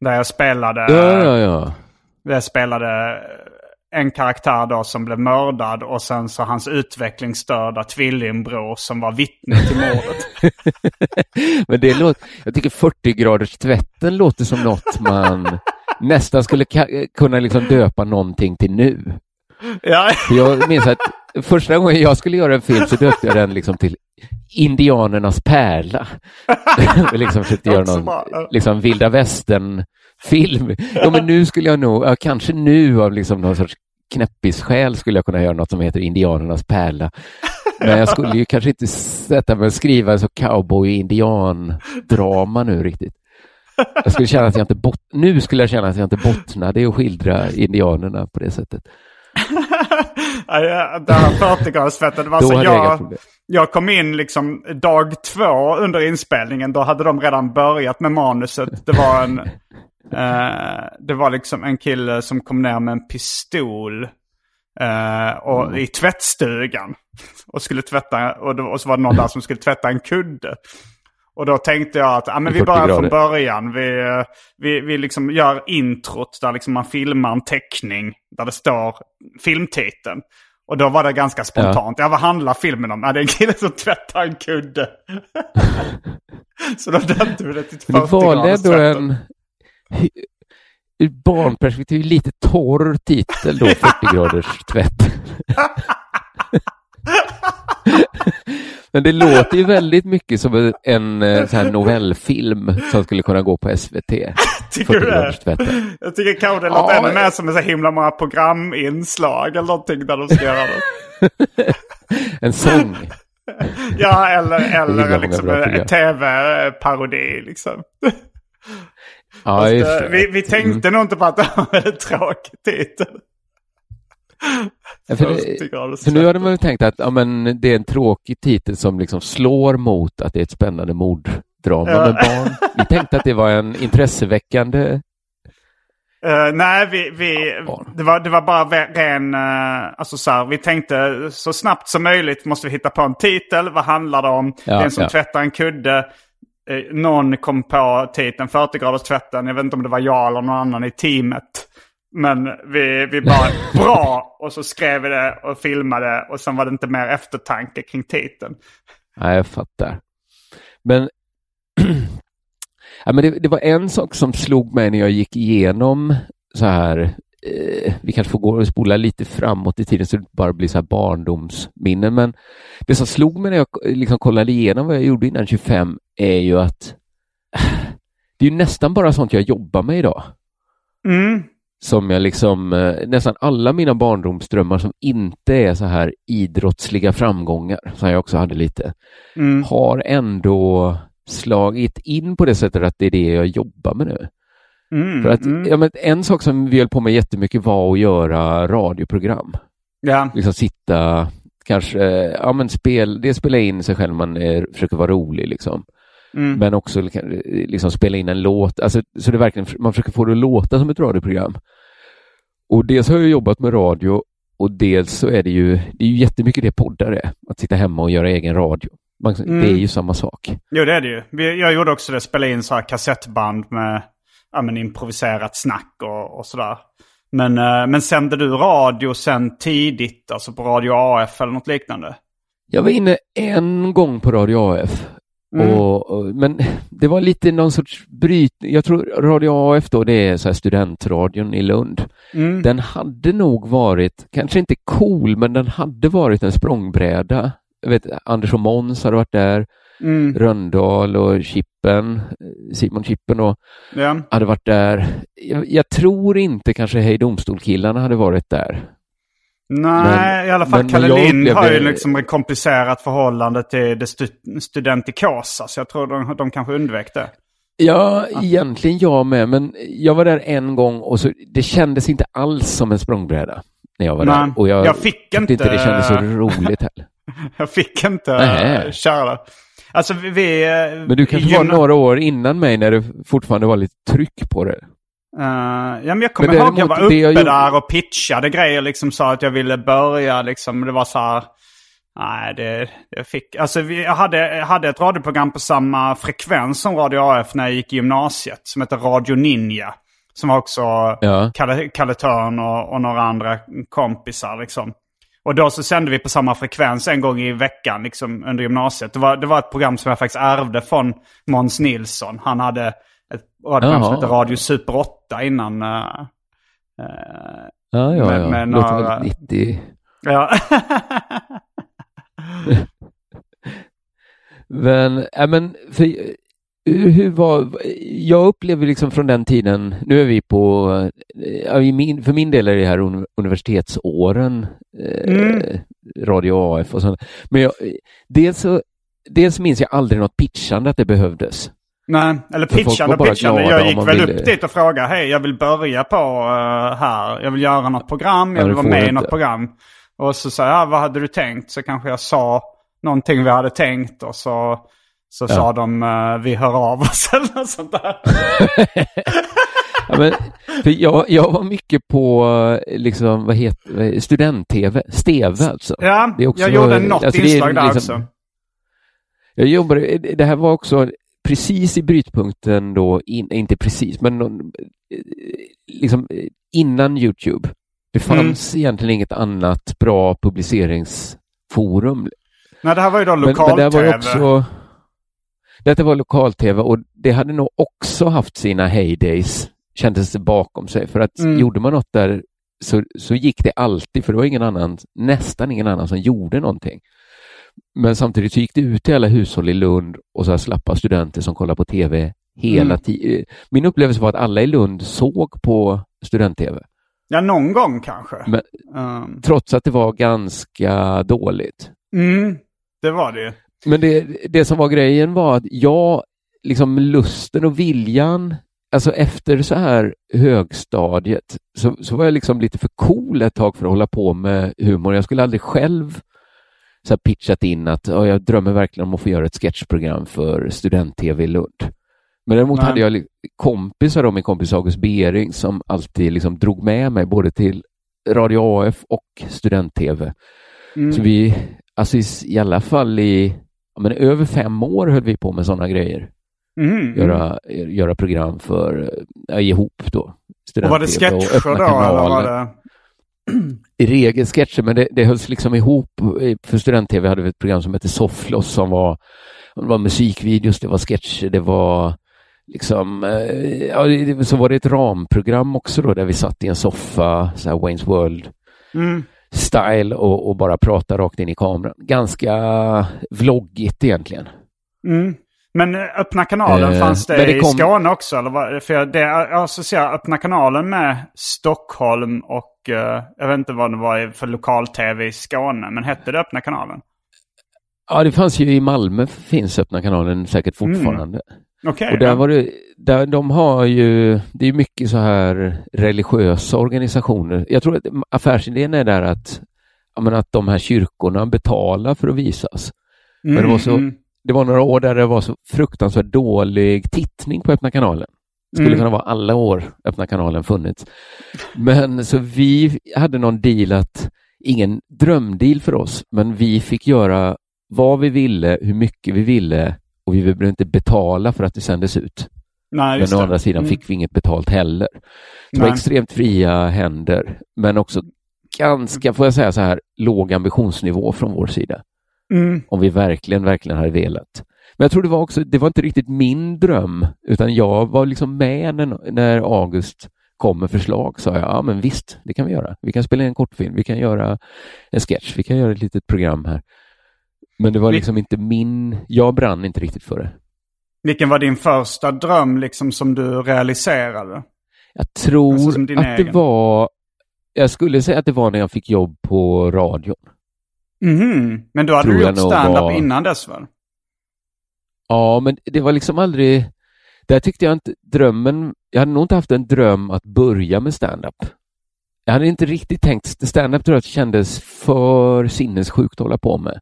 Där jag spelade... Ja, ja, ja. Jag spelade en karaktär då som blev mördad och sen så hans utvecklingsstörda tvillingbror som var vittne till mordet. Men det låter, jag tycker 40 graders tvätten låter som något man nästan skulle kunna liksom döpa någonting till nu. ja, För jag minns att första gången jag skulle göra en film så döpte jag den liksom till Indianernas pärla. liksom försökte göra någon liksom vilda västern-film. Ja, men nu skulle jag nog, ja, kanske nu av liksom någon sorts knäppisskäl skulle jag kunna göra något som heter Indianernas pärla. Men jag skulle ju kanske inte sätta mig och skriva så cowboy-indian-drama nu riktigt. Jag skulle känna att jag inte bot- nu skulle jag känna att jag inte bottnade i att skildra indianerna på det sättet. Det här 40-gradersfettet, det var så jag jag, kom in liksom dag två under inspelningen. Då hade de redan börjat med manuset. Det var en, det var liksom en kille som kom ner med en pistol eh, och, Mm. i tvättstugan. Och, skulle tvätta, och, då, och så var det någon där som skulle tvätta en kudde. Och då tänkte jag att ah, men vi 40 börjar från grader. början. Vi, eh, vi, vi liksom gör introt där liksom man filmar en teckning där det står filmtiteln. Och då var det ganska spontant. Ja, vad handlar filmen om? Ja, det är en kille som tvättar en kudde. Så då döpte vi det till 40 Men du valde ändå en ur barnperspektiv lite torr titel då, 40 graders tvätt. Men det låter ju väldigt mycket som en eh, sån här novellfilm som skulle kunna gå på SVT. Tycker 40 du det? Jag tycker kanske det låter Ja, ännu mer som en så himla många programinslag eller någonting där de ska göra det. En sång. Ja, eller, eller liksom en tv-parodi liksom. Ja, det. vi, vi tänkte nog inte på att det var en tråkig titel. Ja, för, 40 graders för nu hade man ju tänkt att ja, men det är en tråkig titel som liksom slår mot att det är ett spännande morddrama Ja. med barn. Vi tänkte att det var en intresseväckande... Eh, nej, vi, vi, det, var, det var bara ren... eh, alltså så här, vi tänkte så snabbt som möjligt måste vi hitta på en titel. Vad handlar det om? Ja, det är en som ja. tvättar en kudde. Eh, någon kom på titeln 40 graders tvätten. Jag vet inte om det var jag eller någon annan i teamet. Men vi, vi bara bra och så skrev vi det och filmade och sen var det inte mer eftertanke kring titeln. Nej, jag fattar. Men, ja, men det, det var en sak som slog mig när jag gick igenom så här, eh, vi kanske får gå och spola lite framåt i tiden så det bara blir så här barndomsminnen, men det som slog mig när jag liksom kollade igenom vad jag gjorde innan 25 är ju att det är ju nästan bara sånt jag jobbar med idag. Mm. Som jag liksom, eh, nästan alla mina barndomsdrömmar som inte är så här idrottsliga framgångar, som jag också hade lite, Mm. har ändå slagit in på det sättet att det är det jag jobbar med nu. Mm. För att, mm. ja, men en sak som vi höll på med jättemycket var att göra radioprogram. ja. Liksom sitta, kanske, ja men spel, det spela in sig själv, man eh, försöker vara rolig liksom. Mm. Men också liksom, liksom spela in en låt, alltså, så det verkligen, man försöker få det att låta som ett radioprogram. Och dels har jag jobbat med radio och dels så är det ju, det är ju jättemycket det poddar är, att sitta hemma och göra egen radio. Man, Mm. Det är ju samma sak. Jo, det är det ju. Jag gjorde också det, spela in så här kassettband med ja, men improviserat snack och, och sådär. Men, eh, men sände du radio sen tidigt, alltså på Radio AF eller något liknande? Jag var inne en gång på Radio AF. Mm. Och, och, men det var lite någon sorts brytning. Jag tror Radio AF då, det är så studentradion i Lund. Mm. Den hade nog varit, kanske inte cool, men den hade varit en språngbräda. Jag vet, Anders och Måns hade varit där, Mm. Röndahl och Chippen, Simon Chippen och Ja. hade varit där. Jag, jag tror inte kanske Hej Domstol-killarna hade varit där. Nej, Men- i alla fall men- Kalle Lind har ju liksom ett komplicerat förhållande till det stu- studentikosa. Så jag tror de, de kanske undvek det. Ja, egentligen jag med, men jag var där en gång och så, det kändes inte alls som en språngbräda när jag var Nej, där. Och jag, jag fick inte- inte det kändes så roligt heller. Jag fick inte uh, köra. Alltså vi... eh, Men du kanske var några år innan mig när det fortfarande var lite tryck på det. Eh, ja, men jag kommer Men ihåg jag var uppe jag gjorde- där och pitchade grejer. Liksom sa att jag ville börja. Liksom, det var så här... Nej, det, jag fick... Alltså vi, jag, hade, jag hade ett radioprogram på samma frekvens som Radio AF när jag gick i gymnasiet. Som hette Radio Ninja. Som var också Ja. Kalle, Kalle Törn och, och några andra kompisar. Liksom. Och då så sände vi på samma frekvens en gång i veckan liksom, under gymnasiet. Det var, det var ett program som jag faktiskt ärvde från Måns Nilsson. Han hade ett radioprogram som hette Radio Super 8 innan. eh, eh, Ja, ja, Med- ja. med Låter några- väldigt 90. ja. Men, äh, men för, hur, var, jag upplever liksom från den tiden, nu är vi på, eh, för min del är det här uni- universitetsåren, eh, Mm. Radio AF och sånt. Men jag, dels, så, dels minns jag aldrig något pitchande att det behövdes. Nej, eller pitchande bara pitchande. Jag gick väl ville- upp dit och frågade, hej jag vill börja på eh, här. Jag vill göra något program, jag Ja, vill vara med i något program. Och så sa jag, ja, vad hade du tänkt? Så kanske jag sa någonting vi hade tänkt och så, så Ja. sa de, eh, vi hör av oss eller något sånt där. Ja, men, för jag, jag var mycket på eh, liksom, vad heter student-tv, Steve alltså. Ja, Det är också- jag gjorde något alltså, inslag där liksom- också. Jag jobbade, det här var också precis i brytpunkten då, in, inte precis, men eh, liksom innan Youtube. Det fanns egentligen inget annat bra publiceringsforum. Nej, det här var ju då Men, men det var lokal-tv. också, detta var lokal-tv och det hade nog också haft sina heydays, kändes det bakom sig. För att Mm. gjorde man något där så, så gick det alltid, för det var ingen annan, nästan ingen annan som gjorde någonting. Men samtidigt så gick det ut till alla hushåll i Lund och så här slappa studenter som kollar på tv hela Mm. tiden. Min upplevelse var att alla i Lund såg på student-tv, Ja, någon gång kanske. Men- Um, trots att det var ganska dåligt. mm, det var det ju. Men det, det som var grejen var att jag, liksom lusten och viljan alltså efter så här högstadiet så, så var jag liksom lite för cool ett tag för att hålla på med humor. Jag skulle aldrig själv så här pitchat in att ja, jag drömmer verkligen om att få göra ett sketchprogram för student-tv i Lund. Men däremot Nej. hade jag kompisar då, min kompis August Bering som alltid liksom drog med mig både till Radio AF och student-tv. Mm. Så vi, alltså i alla fall i ja, men över fem år höll vi på med sådana grejer. Mm. Göra, göra program för, ja, ihop då. Och var det sketcher då? Eller var det... I regel sketcher, men det, det hölls liksom ihop. För student-tv hade vi ett program som hette Soffloss som var, det var musikvideos, det var sketcher, det var liksom, eh, ja, det- så var det ett ramprogram också då där vi satt i en soffa, så här Wayne's World Mm. Style och, och bara pratade rakt in i kameran. Ganska vloggigt egentligen. Mm. Men Öppna kanalen, Eh, fanns det, det i kom- Skåne också? Eller vad? För jag, det, jag associerar Öppna kanalen med Stockholm och eh, jag vet inte vad det var i- för lokal-tv i Skåne. Men hette det Öppna kanalen? Ja, det fanns ju i Malmö, finns Öppna kanalen säkert fortfarande. Okej. Och där var det, där de har ju, det är mycket så här religiösa organisationer. Jag tror att affärsidén är där att, men att de här kyrkorna betalar för att visas. Men det var så, Mm, det var några år där det var så fruktansvärt dålig tittning på Öppna kanalen. Det skulle Mm. kunna vara alla år Öppna kanalen funnits. Men så vi hade någon deal att, ingen drömdeal för oss, men vi fick göra vad vi ville, hur mycket vi ville och vi behövde inte betala för att det sändes ut. Nej, Men å andra sidan Mm. fick vi inget betalt heller. Det var extremt fria händer, men också ganska, får jag säga så här, låg ambitionsnivå från vår sida. Mm. Om vi verkligen, verkligen hade velat. Men jag tror det var också, det var inte riktigt min dröm, utan jag var liksom med när, när August kom med förslag. Sa jag, ja men visst, det kan vi göra. Vi kan spela in en kortfilm, vi kan göra en sketch, vi kan göra ett litet program här. Men det var liksom inte min, jag brann inte riktigt för det. Vilken var din första dröm liksom som du realiserade? Jag tror Alltså att det egen. var, jag skulle säga att det var när jag fick jobb på radion. Mhm. Men då hade Tror du gjort stand-up var- innan dess väl? Ja, men det var liksom aldrig, där tyckte jag inte drömmen, jag hade nog inte haft en dröm att börja med stand-up. Jag hade inte riktigt tänkt, stand-up tror jag kändes för sinnessjukt att hålla på med.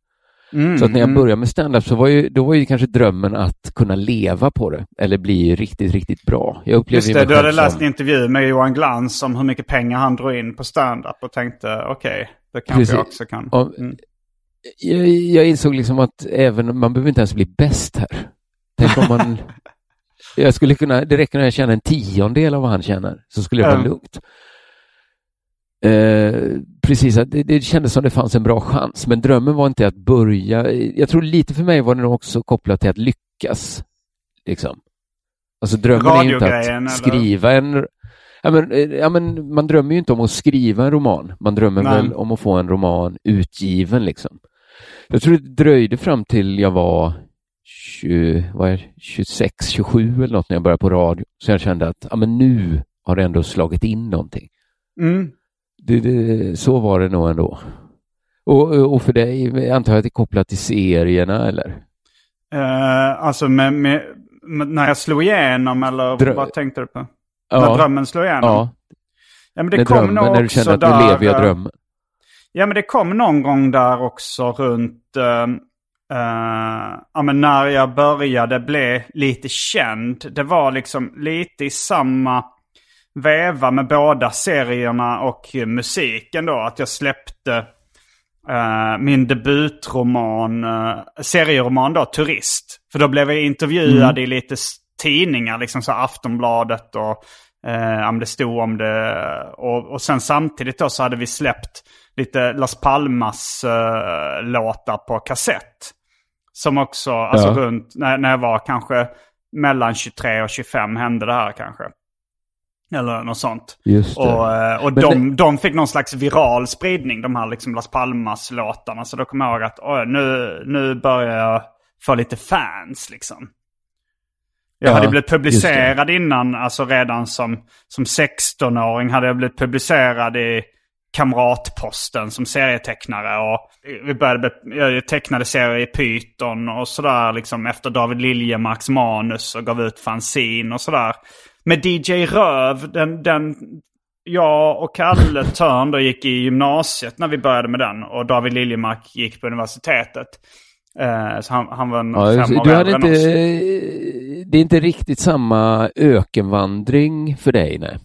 Mm, Så att när jag mm. började med stand-up så var ju, då var ju kanske drömmen att kunna leva på det eller bli riktigt, riktigt bra. Jag upplevde Just ju det, du hade själv läst som- en intervju med Johan Glans om hur mycket pengar han drog in på stand-up och tänkte okej, det kanske Precis. jag också kan. Mm. jag, jag insåg liksom att även, man behöver inte ens bli bäst här. Tänk om man... jag skulle kunna, det räcker när jag tjänar en tiondel av vad han tjänar, så skulle det vara Ja. lugnt. Eh, precis, att det, det kändes som det fanns en bra chans, men drömmen var inte att börja. Jag tror lite för mig var det nog också kopplat till att lyckas. Liksom. Alltså drömmen är ju inte Radiogrejen, eller? att skriva en... Ja men, eh, ja, men man drömmer ju inte om att skriva en roman. Man drömmer Nej. väl om att få en roman utgiven liksom. Jag tror det dröjde fram till jag var 20, vad är det, 26, 27 eller något när jag började på radio. Så jag kände att ja, men nu har det ändå slagit in någonting. Mm. Det, det, så var det nog ändå. Och, och för dig, antar jag att det är kopplat till serierna eller? Eh, alltså med, med, med, när jag slog igenom eller Drö- vad tänkte du på? När drömmen slog igenom? ja Ja, men det när, kom drömmen, nog när du kände att där, nu lever jag eh, drömmen. Ja, men det kom någon gång där också runt... eh, eh, ja, men när jag började bli lite känd. Det var liksom lite i samma veva med båda serierna och musiken då. Att jag släppte eh, min debutroman, uh, serieroman då, Turist. För då blev jag intervjuad i lite tidningar, liksom så Aftonbladet och eh, ja, men det stod om det. Och, och sen samtidigt då så hade vi släppt lite Las Palmas eh, låtar på kassett. Som också, alltså Ja. runt, när, när jag var kanske mellan 23 och 25 hände det här kanske. Eller något sånt. Just det. Och, eh, och de, de fick någon slags viral spridning, de här liksom Las Palmas-låtarna. Så då kom jag ihåg att oj, nu, nu börjar jag få lite fans liksom. Jag Ja, hade blivit det. publicerad innan, alltså redan som, som 16-åring hade jag blivit publicerad i Kamratposten som serietecknare. Och vi började, jag tecknade serier i Python och sådär liksom efter David Liljemarks manus och gav ut fanzine och sådär. Med DJ Röv, den, den, jag och Kalle Törn då gick i gymnasiet när vi började med den. Och David Liljemark gick på universitetet. Eh, så han, han var en Ja, fem år du hade inte, oss. det är inte riktigt samma ökenvandring för dig, nej.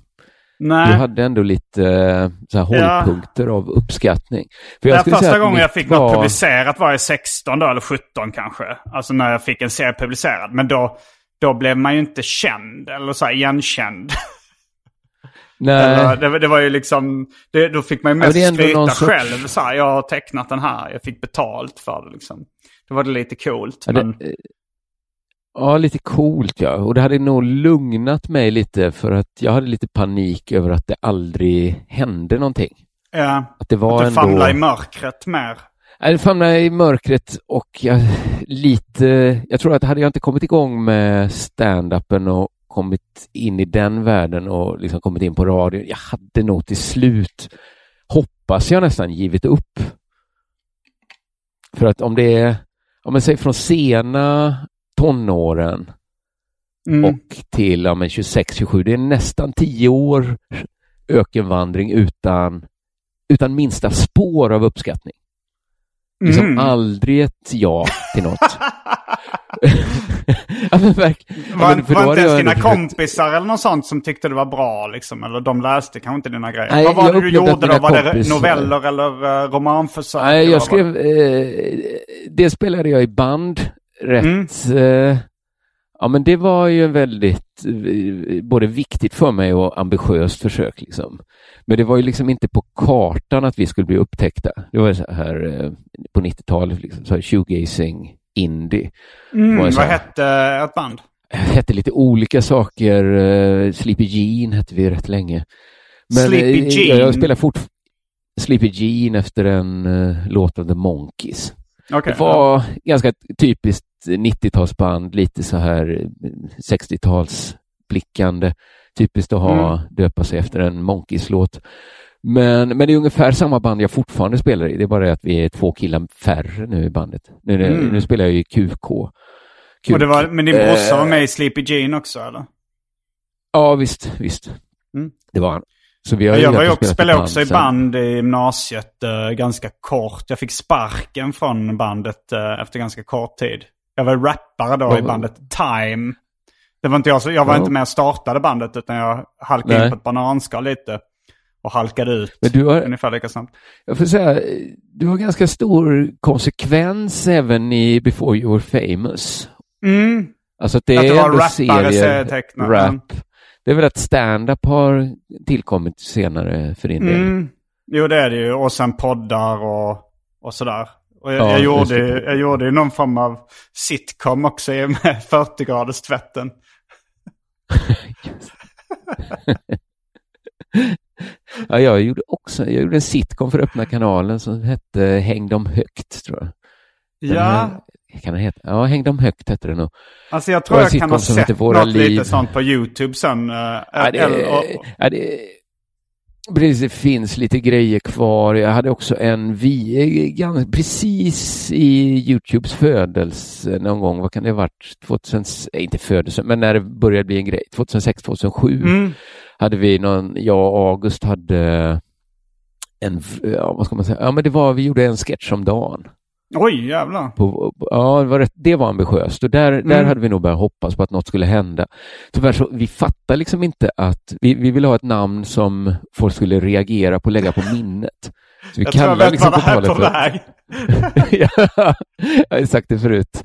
Du Nej, hade ändå lite eh, så här Ja. hållpunkter av uppskattning. För säga första gången jag fick något var- publicerat var jag 16 då, eller 17 kanske. Alltså när jag fick en serie publicerad. Men då, då blev man ju inte känd, eller så här igenkänd. Nej, det, det var ju liksom, det, då fick man ju Ja, mest det ändå skryta sorts- själv. Så här, jag har tecknat den här, jag fick betalt för det liksom. Då var det lite coolt. ja, det, men, ja, lite coolt ja. Och det hade nog lugnat mig lite för att jag hade lite panik över att det aldrig hände någonting. ja, Att det var att du ändå... famlar i mörkret mer. Det famlade i mörkret och jag, lite, jag tror att hade jag inte kommit igång med stand-upen och kommit in i den världen och liksom kommit in på radion, jag hade nog till slut, hoppas jag nästan, givit upp. För att om det är, om man säger från sena tonåren Mm. och till ja, men 26-27, det är nästan tio år ökenvandring utan, utan minsta spår av uppskattning. Liksom Mm. aldrig ett ja till något. ja, men verk, ja, var var inte ens dina försökt- kompisar eller något sånt som tyckte det var bra liksom? Eller de läste kanske inte dina grejer? Nej, Vad var det du gjorde då? Var det kompisar- noveller eller uh, romanförsök? Nej, jag var skrev, eh, det spelade jag i band rätt. Eh, ja, men det var ju en väldigt, eh, både viktigt för mig och ambitiöst försök. Liksom. Men det var ju liksom inte på kartan att vi skulle bli upptäckta. Det var så här eh, på 90-talet, liksom, så här shoegazing, indie. Mm, var vad här- hette ett band? hette lite olika saker. Uh, Sleepy Jean hette vi rätt länge. Sleepy eh, Jean? Jag, spelar fort Sleepy Jean efter en låt av The Monkees. Okej. Det var ganska typiskt 90-talsband, lite så här eh, 60-talsblickande. Typiskt att ha, Mm. döpa sig efter en Monkees-låt. Men, men det är ungefär samma band jag fortfarande spelar i. Det är bara det att vi är två killar färre nu i bandet. Nu, Mm. nu spelar jag i QK. Och det var, men din brorsa Eh, var med i Sleepy Jean också eller? Ja, visst, visst. Mm. Det var han. Så vi har Jag var också, spelade också i band i gymnasiet eh, ganska kort. Jag fick sparken från bandet eh, efter ganska kort tid. Jag var rappare då i bandet Time. Det var inte jag, jag var Ja. inte med och startade bandet utan jag halkade Nej. in på ett bananskal lite. Och halkade ut Men du har, ungefär lika snabbt. jag får säga, du har ganska stor konsekvens även i Before You Were Famous. Mm. Alltså att det Att är det ändå serier, rap. Det är väl att stand-up har tillkommit senare för din del? Mm. Jo det är det ju. Och sen poddar och, och sådär. Och jag, Ja, jag, gjorde, det. jag gjorde ju någon form av sitcom också i- med 40 graders tvätten. Ja, jag gjorde också jag gjorde en sitcom för Öppna kanalen som hette Häng dem högt, tror jag. Den Ja, här- Kan den heta? Ja, Häng dem högt hette den nog. alltså jag tror jag kan ha sett något liv. lite sånt på YouTube sen. eh, Ja, det, eller- och- ja, det, precis, det finns lite grejer kvar. Jag hade också en vi, gan- precis i Youtubes födelse någon gång, vad kan det ha varit? 2000, eh, inte födelse, men när det började bli en grej, 2006, 2007 Mm. hade vi någon, jag och August hade en, ja, vad ska man säga, ja men det var, vi gjorde en sketch om dagen. Oj, jävlar. På, ja, det var, rätt, det var ambitiöst och där, där Mm. hade vi nog börjat hoppas på att något skulle hända. Tyvärr så, vi fattar liksom inte att vi, vi ville ha ett namn som folk skulle reagera på och lägga på minnet. Så vi Jag tror jag vet liksom vad det här är på talet väg. ja, jag har sagt det förut.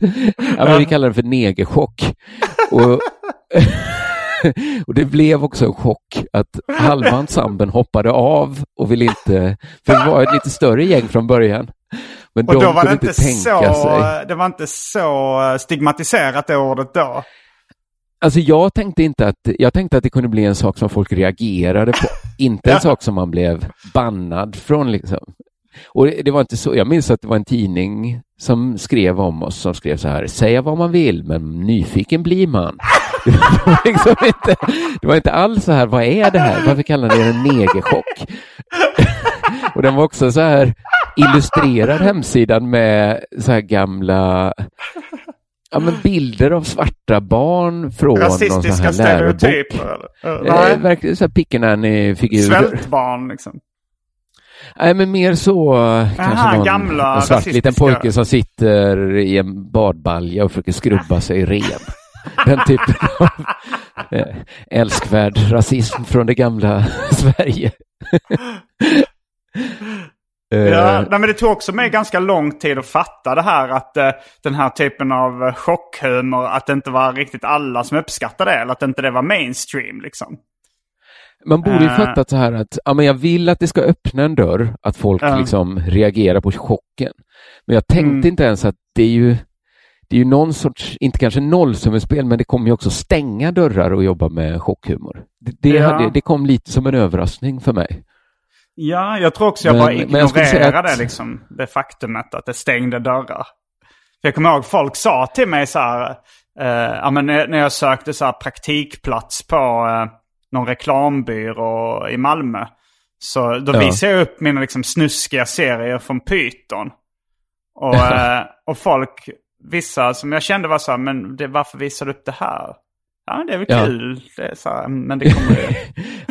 Ja, men vi kallar det för negerchock. Och, och det blev också en chock att halva ensemblen hoppade av och ville inte, för det var ett lite större gäng från början. Men Och de då var det inte, så, sig. det var inte så eh, stigmatiserat det ordet då. Alltså jag tänkte inte att, jag tänkte att det kunde bli en sak som folk reagerade på. Inte en Ja. sak som man blev bannad från liksom. Och det, det var inte så, jag minns att det var en tidning som skrev om oss som skrev så här, säga vad man vill men nyfiken blir man. Det var, liksom inte, det var inte alls så här, vad är det här? Varför kallar ni det en negerchock? Och den var också så här illustrerad hemsidan med så här gamla ja, men bilder av svarta barn från någon sån Rasistiska här lärobok. stereotyper? Eller? Uh, Eh, nej. verkligen så här Pickenanny-figurer. Svältbarn liksom. Nej, men mer så eh, kanske någon gamla svart liten rasistiska- pojke som sitter i en badbalja och försöker skrubba sig ren. Den typen av eh, älskvärd rasism från det gamla Sverige. Eh, Ja, men det tog också mig ganska lång tid att fatta det här att eh, den här typen av eh, chockhumor, att det inte var riktigt alla som uppskattade det, eller att inte det var mainstream liksom. Man borde ju fattat så här att ja, men jag vill att det ska öppna en dörr, att folk Ja. liksom reagerar på chocken. Men jag tänkte Mm. inte ens att det är ju det är ju någon sorts, inte kanske nollsummespel, men det kommer ju också stänga dörrar och jobba med chockhumor. Det, det, Ja. hade, det kom lite som en överraskning för mig. Ja, jag tror också jag bara men ignorerade jag att- liksom. Det faktumet att det stängde dörrar. För jag kommer ihåg folk sa till mig så här, eh, men när jag sökte så här praktikplats på eh, någon reklambyrå i Malmö. Så då Ja. visade jag upp mina liksom snuskiga serier från Python. Och, eh, och folk, vissa som jag kände var så här, men det, varför visar du upp det här? Ja, men det är väl Ja. kul. Det är så här, men det kommer ju...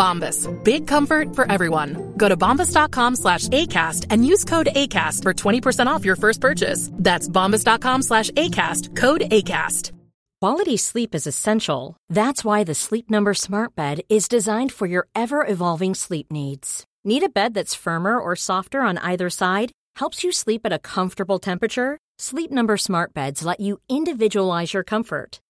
Bombas. Big comfort for everyone. Go to bombas.com slash ACAST and use code ACAST for 20% off your first purchase. That's bombas.com slash ACAST. Code ACAST. Quality sleep is essential. That's why the Sleep Number Smart Bed is designed for your ever evolving sleep needs. Need a bed that's firmer or softer on either side? Helps you sleep at a comfortable temperature? Sleep Number Smart Beds let you individualize your comfort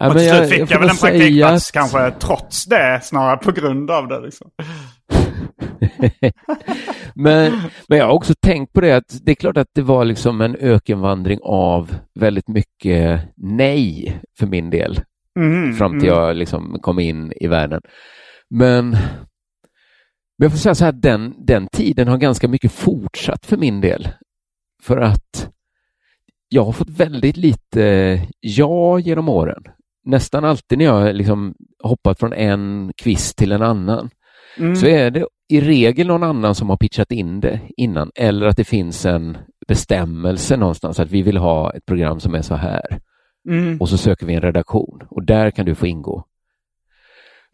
Ja, Och men till slut fick får jag väl en praktikplats att- kanske trots det, snarare på grund av det. Liksom. men, men jag har också tänkt på det att det är klart att det var liksom en ökenvandring av väldigt mycket nej för min del. Mhm, fram till mm. jag liksom kom in i världen. Men, men jag får säga så här, den, den tiden har ganska mycket fortsatt för min del. För att jag har fått väldigt lite ja genom åren. Nästan alltid när jag liksom hoppat från en kvist till en annan Mm. så är det i regel någon annan som har pitchat in det innan eller att det finns en bestämmelse någonstans att vi vill ha ett program som är så här Mm. och så söker vi en redaktion och där kan du få ingå.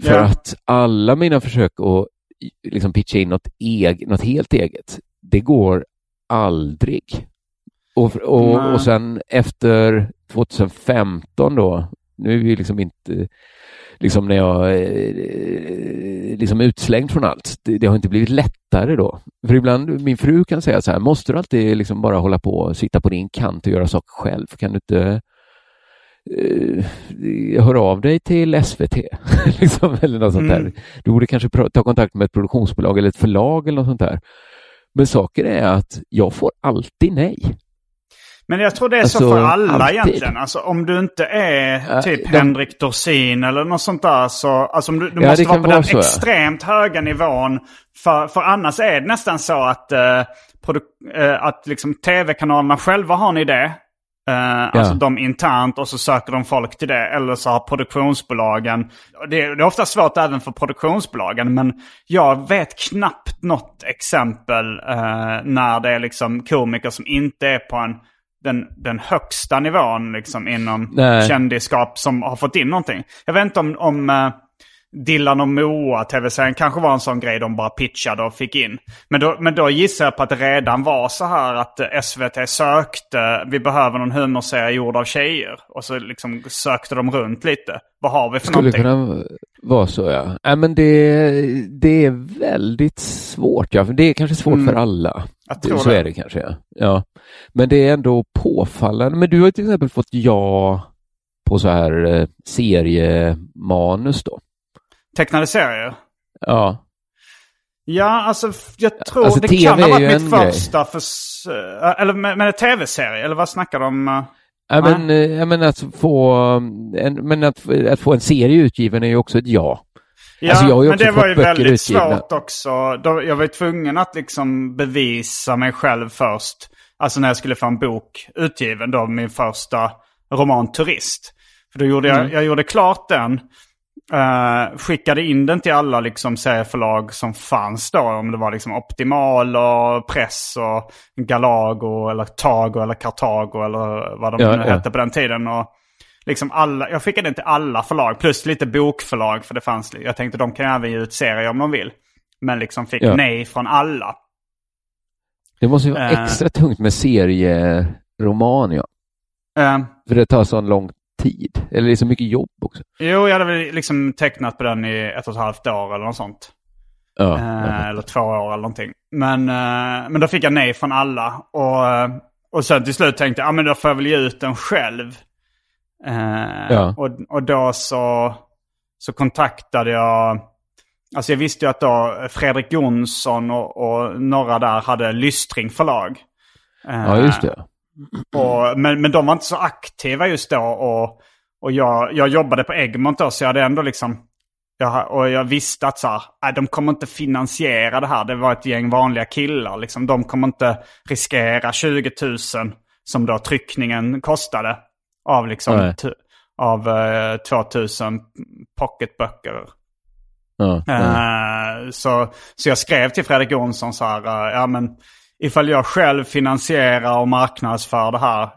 För Ja. att alla mina försök att liksom pitcha in något, eg, något helt eget, det går aldrig. Och, och, och sen efter 2015 då, nu är vi liksom inte liksom när jag eh, liksom utslängd från allt. Det, det har inte blivit lättare då. För ibland, min fru kan säga så här, måste du alltid liksom bara hålla på och sitta på din kant och göra saker själv? Kan du inte eh, höra av dig till SVT? liksom, eller något sånt Mm. där. Du borde kanske ta kontakt med ett produktionsbolag eller ett förlag eller något sånt där. Men saken är att jag får alltid nej. Men jag tror det är så Alltså, för alla alltid. egentligen. Alltså, om du inte är Ja, typ de- Henrik Dorsin eller något sånt där. Så, alltså, du, du Ja, måste vara på vara den så, ja. extremt höga nivån. För, för annars är det nästan så att, produ- eh, att liksom, tv-kanalerna själva har en idé. Uh, Alltså de internt och så söker de folk till det. Eller så har produktionsbolagen. Det är, det är ofta svårt även för produktionsbolagen. Men jag vet knappt något exempel uh, när det är liksom komiker som inte är på en, den, den högsta nivån liksom inom Nej. kändisskap som har fått in någonting. Jag vet inte om, om uh, Dillan och Moa tv-serien kanske var en sån grej de bara pitchade och fick in. Men då, men då gissar jag på att det redan var så här att eh, SVT sökte, vi behöver någon humorserie gjord av tjejer. Och så liksom sökte de runt lite. Vad har vi för Skulle någonting? kunna vara så ja. Nej, men det, det är väldigt svårt. Ja. Det är kanske svårt Mm. för alla. Jag tror så det. är det kanske. Ja. ja. Men det är ändå påfallande. Men du har till exempel fått ja på så här eh, seriemanus då. Tecknade serier? Ja. Ja, alltså jag tror Alltså, det TV kan ha varit mitt en grej. första för... eh, Eller med, med en tv-serie, eller vad snackar de om? eh? Ja, men, eh, ja, men, att få, en, men att, att få en serie utgiven är ju också ett ja. Ja, Alltså, jag har ju men det var ju väldigt utgivna. svårt också. Då, jag var ju tvungen att liksom bevisa mig själv först. Alltså när jag skulle få en bok utgiven då, min första roman Turist. För då gjorde Mm. jag, jag gjorde klart den. eh, skickade in den till alla liksom serieförlag som fanns då. Om det var liksom Optimal och Press och Galago eller Tago eller Kartago eller vad de Ja, nu ja. hette på den tiden. Och liksom alla, jag skickade den till alla förlag plus lite bokförlag för det fanns. Jag tänkte de kan även ge ut serier om de vill. Men liksom fick Ja. nej från alla. Det måste ju vara Eh. extra tungt med serieroman, ja. Eh, För det tar sån lång tid. Eller det är så mycket jobb också. jo, jag hade väl liksom tecknat på den i ett och ett halvt år eller något sånt. Ja, Eh, eller två år eller någonting. Men, eh, men då fick jag nej från alla. Och, eh, och sen till slut tänkte jag, ja men då får jag väl ge ut den själv. Eh, Ja. och, och då så, så kontaktade jag, alltså jag visste ju att då Fredrik Jonsson och, och några där hade Lystring förlag. Eh, ja just det. och, men, men de var inte så aktiva just då. Och, och jag, jag jobbade på Egmont då, så jag hade ändå liksom... Jag, och jag visste att så här, nej, de kommer inte finansiera det här. Det var ett gäng vanliga killar. Liksom. De kommer inte riskera 20 000 som då tryckningen kostade. Av liksom t- av eh, 2000 pocketböcker. Ja, ja. Eh, så, så jag skrev till Fredrik Jonsson så här, eh, ja men ifall jag själv finansierar och marknadsför det här,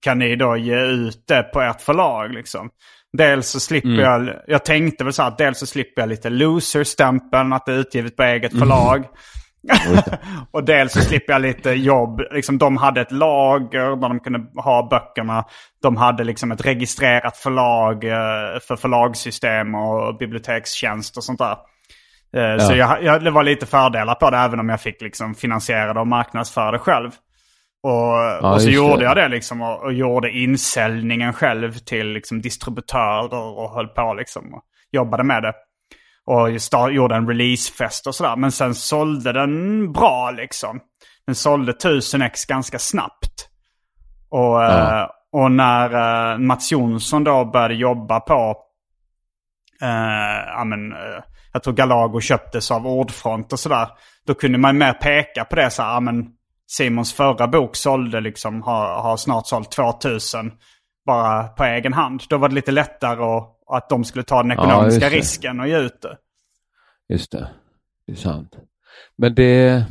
kan ni då ge ut det på ert förlag liksom? Dels så slipper jag, jag tänkte väl så här, dels så slipper jag lite loser-stämpeln, att det är utgivet på eget förlag. och dels så slipper jag lite jobb. Liksom, de hade ett lager där de kunde ha böckerna. De hade liksom ett registrerat förlag eh, för förlagssystem och bibliotekstjänst och sånt där. Eh, Så jag, jag, det var lite fördelar på det även om jag fick liksom finansiera det och marknadsföra det själv. Och, och så gjorde det. jag det liksom och, och gjorde insäljningen själv till liksom distributörer och höll på liksom och jobbade med det. Och start, gjorde en releasefest och sådär. Men sen sålde den bra liksom. Den sålde 1000 ex ganska snabbt. Och, Ja. eh, och när eh, Mats Jonsson då började jobba på, eh, ja men, eh, jag tror Galago köptes av Ordfront och sådär. Då kunde man mer peka på det så här, ja men Simons förra bok sålde liksom, har, har snart sålt 2000 bara på egen hand. Då var det lite lättare och, att de skulle ta den ekonomiska det. risken och ge ut det. Just det. Det är sant. Men det...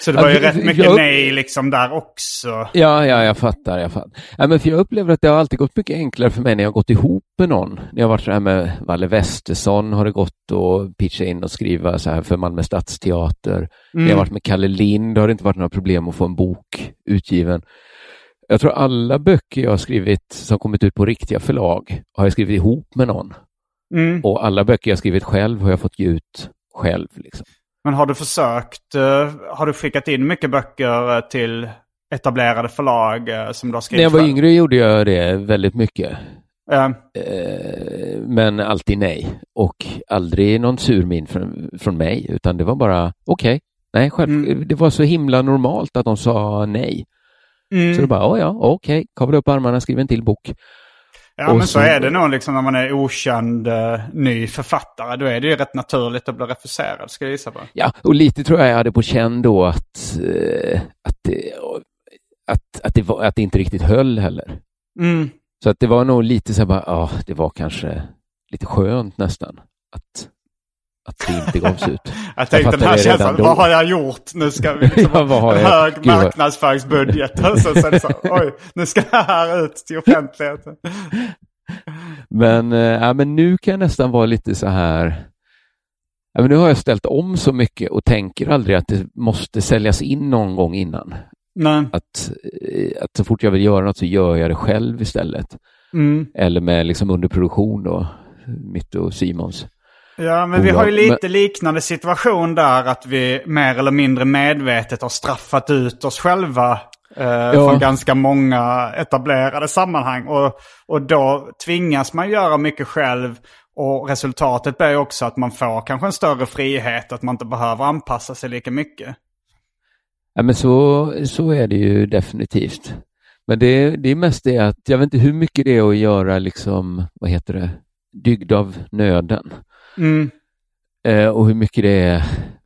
Så det var ju Ja, rätt jag- mycket jag- nej liksom där också. Ja, ja, jag fattar. Jag fattar. Ja, men för jag upplever att det har alltid gått mycket enklare för mig när jag har gått ihop med någon. När jag har varit så här med Valle Westesson har det gått att pitcha in och skriva så här för Malmö Stadsteater. När jag har varit med Kalle Lind har det inte varit några problem att få en bok utgiven. Jag tror alla böcker jag har skrivit som kommit ut på riktiga förlag har jag skrivit ihop med någon. Mm. Och alla böcker jag skrivit själv har jag fått ge ut själv. Liksom. Men har du försökt, eh, har du skickat in mycket böcker eh, till etablerade förlag eh, som du har skrivit När jag var själv? yngre gjorde jag det väldigt mycket. Eh, men alltid nej. Och aldrig någon sur min från, från mig, utan det var bara okej. Nej, själv, Mm. det var så himla normalt att de sa nej. Mm. Så det bara, oh ja, okej, kavla upp armarna, skriv en till bok. Ja, och men så, så- är det nog liksom när man är okänd eh, ny författare. Då är det ju rätt naturligt att bli refuserad, ska jag gissa på. Ja, och lite tror jag jag hade på känn då att, eh, att, det, att, att, det var, att det inte riktigt höll heller. Mm. Så att det var nog lite så här bara, ja, det var kanske lite skönt nästan att, att det inte gavs ut. jag tänkte den här känslan, vad har jag gjort? Nu ska vi liksom Ja, ha en hög Gud, marknadsföringsbudget. Och så, så är det så, oj, nu ska det här ut till offentligheten. Men, ja, men nu kan jag nästan vara lite så här, ja, men nu har jag ställt om så mycket och tänker aldrig att det måste säljas in någon gång innan. Nej. Att, eh, att så fort jag vill göra något så gör jag det själv istället. Mm. Eller med liksom underproduktion då, mitt och Simons. Ja, men vi har ju lite liknande situation där att vi mer eller mindre medvetet har straffat ut oss själva eh, från ganska många etablerade sammanhang. Och, och då tvingas man göra mycket själv. Och resultatet blir ju också att man får kanske en större frihet, att man inte behöver anpassa sig lika mycket. Ja, men så, så är det ju definitivt. Men det, det är mest det att jag vet inte hur mycket det är att göra liksom, vad heter det, dygd av nöden. Mm. Eh, och hur mycket det är,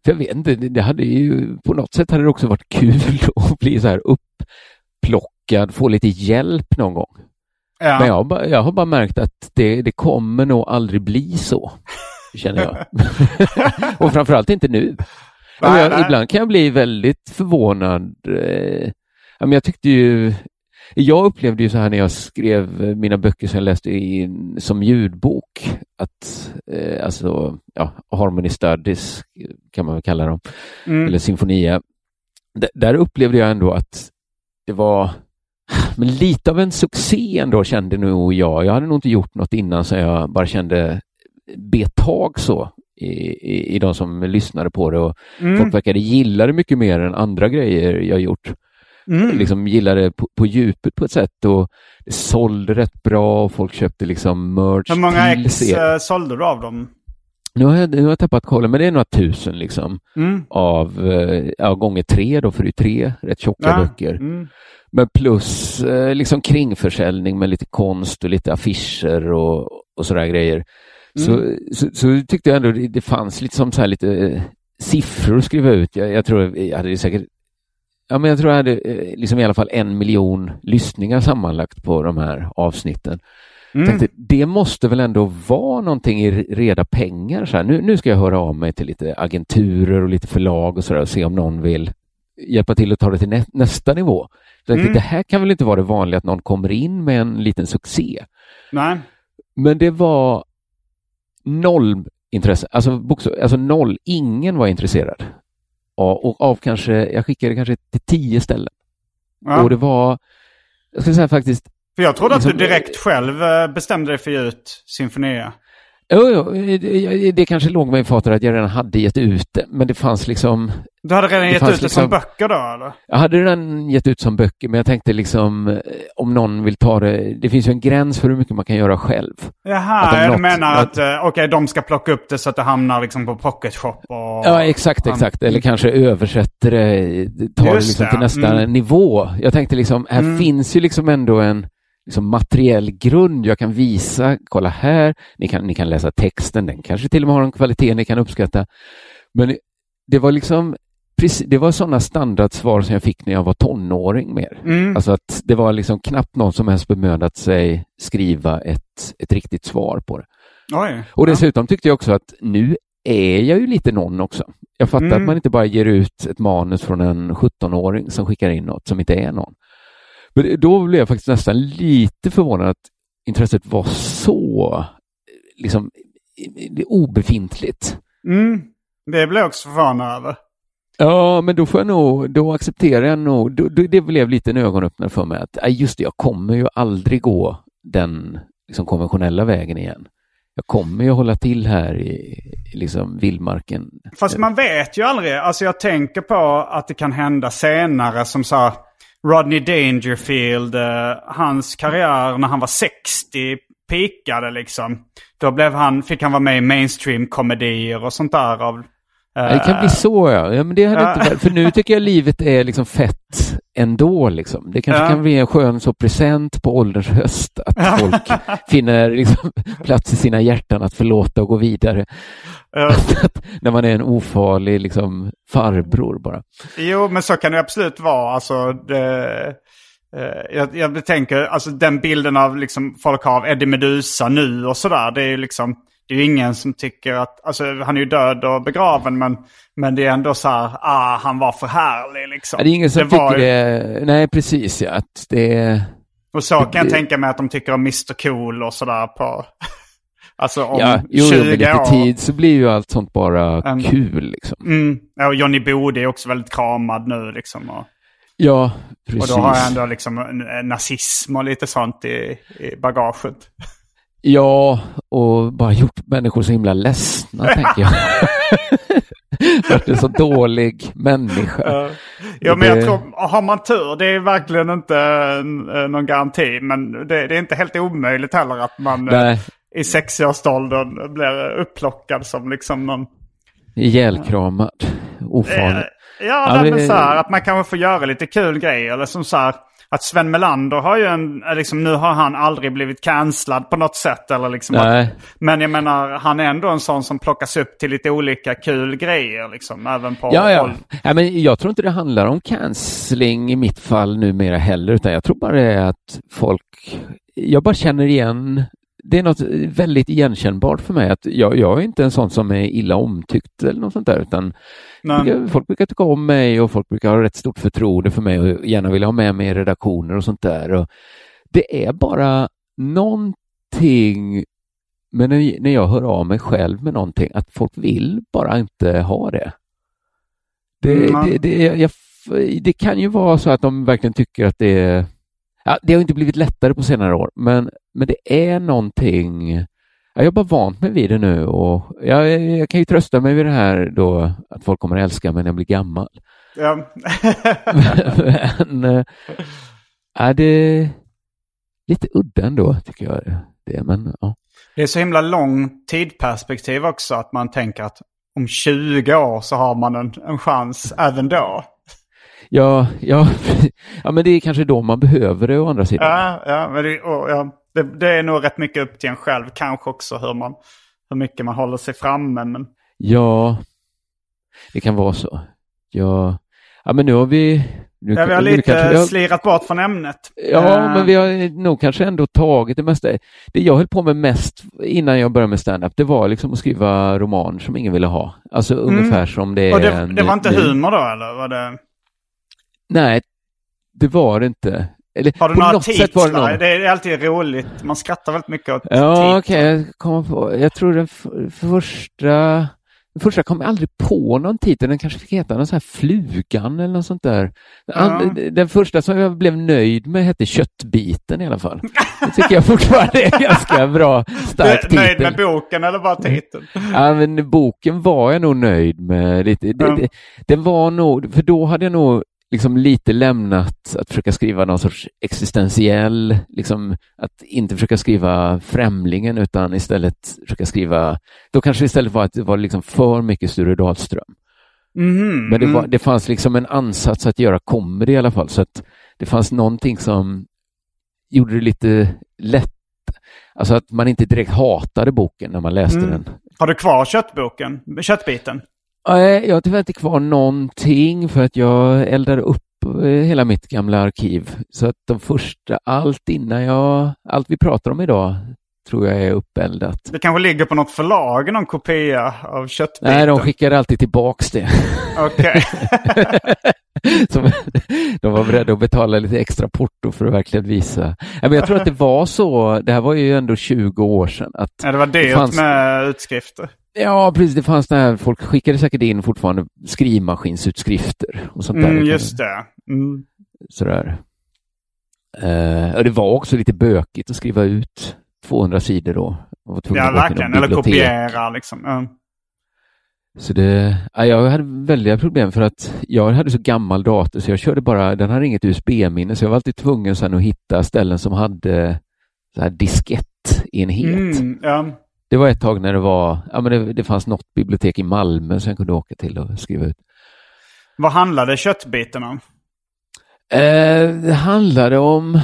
för jag vet inte, det, hade ju på något sätt hade det också varit kul att bli så här upplockad, få lite hjälp någon gång. Ja. Men jag har, bara, jag har bara märkt att det, det kommer nog aldrig bli så, känner jag. och framförallt inte nu. Nej, jag, nej. ibland kan jag bli väldigt förvånad. Eh, jag tyckte ju, jag upplevde ju så här när jag skrev eh, mina böcker som jag läste i, som ljudbok, att eh, alltså, ja, Harmony Studies kan man väl kalla dem, Mm. eller Sinfonia. D- där upplevde jag ändå att det var men lite av en succé ändå kände nog jag. Jag hade nog inte gjort något innan så jag bara kände betag så i, i, i de som lyssnade på det och Mm. folk verkade gilla det mycket mer än andra grejer jag gjort. Mm. Liksom gillade det på, på djupet på ett sätt och det sålde rätt bra och folk köpte liksom merch Hur många ex serien. eh, sålde du av dem? Nu har, jag, nu har jag tappat kollen, men det är några tusen liksom Mm. av eh, ja, gånger tre då, för det är tre rätt tjocka Ja. böcker. Mm. Men plus eh, liksom kringförsäljning med lite konst och lite affischer och, och sådär grejer. Så, Mm. så, så tyckte jag ändå det, det fanns liksom så lite siffror att skriva ut. Jag, jag tror jag hade säkert Ja, men jag tror jag hade eh, liksom i alla fall en miljon lyssningar sammanlagt på de här avsnitten. Mm. Tänkte, det måste väl ändå vara någonting i reda pengar. Så här. Nu, nu ska jag höra av mig till lite agenturer och lite förlag och så där och se om någon vill hjälpa till att ta det till nä nästa nivå. Tänkte, Mm. Det här kan väl inte vara det vanliga att någon kommer in med en liten succé. Nej. Men det var noll intresse, alltså, alltså noll, ingen var intresserad. Och, och av kanske, jag skickade kanske till tio ställen. Ja. Och det var, jag ska säga faktiskt, För jag trodde att du liksom- direkt själv eh, bestämde dig för att ge ut Sinfonia. Jo, jo, det, kanske låg mig i fatet att jag redan hade gett ut det, men det fanns liksom... Du hade redan gett ut det som liksom- böcker då eller? Jag hade redan gett ut som böcker, men jag tänkte liksom eh, om någon vill ta det... Det finns ju en gräns för hur mycket man kan göra själv. Jaha, Att jag något- menar något- att eh, okej, de ska plocka upp det så att det hamnar liksom på Pocket Shop och... Ja, exakt, exakt. Eller kanske översätter det, tar det liksom till nästa mm. nivå. Jag tänkte liksom, här Mm. finns ju liksom ändå en liksom materiell grund jag kan visa. Kolla här, ni kan, ni kan läsa texten, den kanske till och med har en kvalitet ni kan uppskatta. Men det var liksom, det var sådana standardsvar som jag fick när jag var tonåring mer. Mm. Alltså att det var liksom knappt någon som ens bemödat sig skriva ett, ett riktigt svar på det. Oj. Och dessutom tyckte jag också att nu är jag ju lite någon också. Jag fattar Mm. att man inte bara ger ut ett manus från en 17-åring som skickar in något som inte är någon. Men då blev jag faktiskt nästan lite förvånad att intresset var så liksom obefintligt. Mm. Det blev jag också förvånad över. Ja, men då får jag nog, då accepterar jag nog, då, då, det blev lite en ögonöppnare för mig att just det, jag kommer ju aldrig gå den liksom, konventionella vägen igen. Jag kommer ju hålla till här i, liksom vildmarken. Fast man vet ju aldrig. Alltså jag tänker på att det kan hända senare som sa Rodney Dangerfield, eh, hans karriär när han var 60 pikade liksom. Då blev han, fick han vara med i mainstream-komedier och sånt där. Av, det kan bli så ja. ja men det hade Ja. inte varit, för nu tycker jag livet är liksom fett ändå. Liksom. Det kanske Ja. kan bli en skön så present på ålderns höst att folk finner liksom plats i sina hjärtan att förlåta och gå vidare. eh, Att- När man är en ofarlig liksom, farbror bara. Jo, men så kan det absolut vara. Alltså, det, eh, jag, jag tänker, alltså den bilden av liksom folk har av Eddie Medusa nu och sådär. Det är ju liksom, det är ju ingen som tycker att, alltså han är ju död och begraven men, men det är ändå så här, ah han var för härlig liksom. Ja, det är ingen som det tycker ju- det. Nej, precis ja. Att det Och så kan jag det- tänka mig att de tycker om Mr Cool och sådär på, alltså om Ja, jo, 20 jo, med lite år. tid så blir ju allt sånt bara Mm. kul liksom. Mm. Ja, och Johnny Bode är också väldigt kramad nu liksom. Och, Ja, och precis. då har jag ändå liksom nazism och lite sånt i, i bagaget. Ja, och bara gjort människor så himla ledsna, tänker jag. Vart en så dålig människa. Ja, ja men jag tror, har man tur, det är verkligen inte eh, någon garanti. Men det, det är inte helt omöjligt heller att man eh, Nej, i 60-årsåldern blir upplockad som liksom någon... ihjälkramad. Ofarlig. Ja, Ja, men det- så här, att man kanske får göra lite kul grejer. Eller som så här, att Sven Melander har ju en, eh, liksom, nu har han aldrig blivit cancellad på något sätt. Eller liksom att, men jag menar, han är ändå en sån som plockas upp till lite olika kul grejer. Liksom, även på Ja, ja. ja men jag tror inte det handlar om cancelling i mitt fall numera heller, utan jag tror bara det är att folk, jag bara känner igen, det är något väldigt igenkännbart för mig att jag, jag är inte en sån som är illa omtyckt eller något sånt där, utan Men, folk brukar tycka om mig och folk brukar ha rätt stort förtroende för mig och gärna vilja ha med mig i redaktioner och sånt där. Och det är bara någonting men när när jag hör av mig själv med någonting, att folk vill bara inte ha det. Det, Mm. det, det, jag, det kan ju vara så att de verkligen tycker att det är... Ja, det har inte blivit lättare på senare år, men, men det är någonting... Ja, jag har bara vant mig vid det nu och jag, jag kan ju trösta mig vid det här då att folk kommer att älska mig när jag blir gammal. ja. men äh, är det lite udda ändå, tycker jag. Det, men, ja. Det är så himla lång tidperspektiv också att man tänker att om 20 år så har man en, en chans även då. Ja, ja, ja, men det är kanske då man behöver det å andra sidan. Ja, ja, men det, och, ja det, det är nog rätt mycket upp till en själv kanske också hur, man, hur mycket man håller sig framme. Men, Ja, det kan vara så. Ja, ja men nu har vi... Nu, ja, vi har lite kanske slirat bort från ämnet. Ja, Eh, men vi har nog kanske ändå tagit det mesta. Det jag höll på med mest innan jag började med stand-up, det var liksom att skriva roman som ingen ville ha. Alltså ungefär som det är... Mm. Det, det var inte humor då eller? Var det, Nej, det var det inte. Eller, har du på några något sätt var det titlar? någon... Det är alltid roligt. Man skrattar väldigt mycket åt Ja, titlar. okej. jag kommer på. Jag tror den första... Den första kom jag aldrig på någon titel. Den kanske fick heta någon sån här Flugan eller något sånt där. Den, den första som jag blev nöjd med hette Köttbiten i alla fall. Det tycker jag fortfarande är en ganska bra, stark titel. Nöjd med boken eller bara titeln? Ja, men boken var jag nog nöjd med. Lite. Den var nog, för då hade jag nog liksom lite lämnat att försöka skriva någon sorts existentiell, liksom att inte försöka skriva främlingen utan istället försöka skriva, då kanske istället var att det var liksom för mycket Sture Dahlström. Mhm, Men det, var, mm. det fanns liksom en ansats att göra comedy i alla fall, så att det fanns någonting som gjorde det lite lätt, alltså att man inte direkt hatade boken när man läste Mm. den. Har du kvar köttboken? Köttbiten? Nej, jag har tyvärr inte kvar någonting för att jag eldade upp eh, hela mitt gamla arkiv. Så att de första, allt innan jag, allt vi pratar om idag tror jag är uppeldat. Det kanske ligger på något förlag, någon kopia av köttbiten? Nej, de skickade alltid tillbaks det. Okej. Så de var beredda att betala lite extra porto för att verkligen visa. Men jag tror att det var så, det här var ju ändå 20 år sedan, att ja, det var dyrt fanns- med utskrifter. Ja, precis. Det fanns det här, folk skickade säkert in fortfarande skrivmaskinsutskrifter och sånt där. Mm, just det. Mm. Sådär. Och det var också lite bökigt att skriva ut 200 sidor då. Ja, verkligen. Eller kopiera liksom. Ja. Så det, ja, jag hade väldiga problem för att jag hade så gammal dator så jag körde bara, den hade inget USB-minne så jag var alltid tvungen sen att hitta ställen som hade så här diskettenhet. Mm, ja. Det var ett tag när det var, ja men det, det fanns något bibliotek i Malmö som jag kunde åka till och skriva ut. Vad handlade köttbiten om? Eh, det handlade om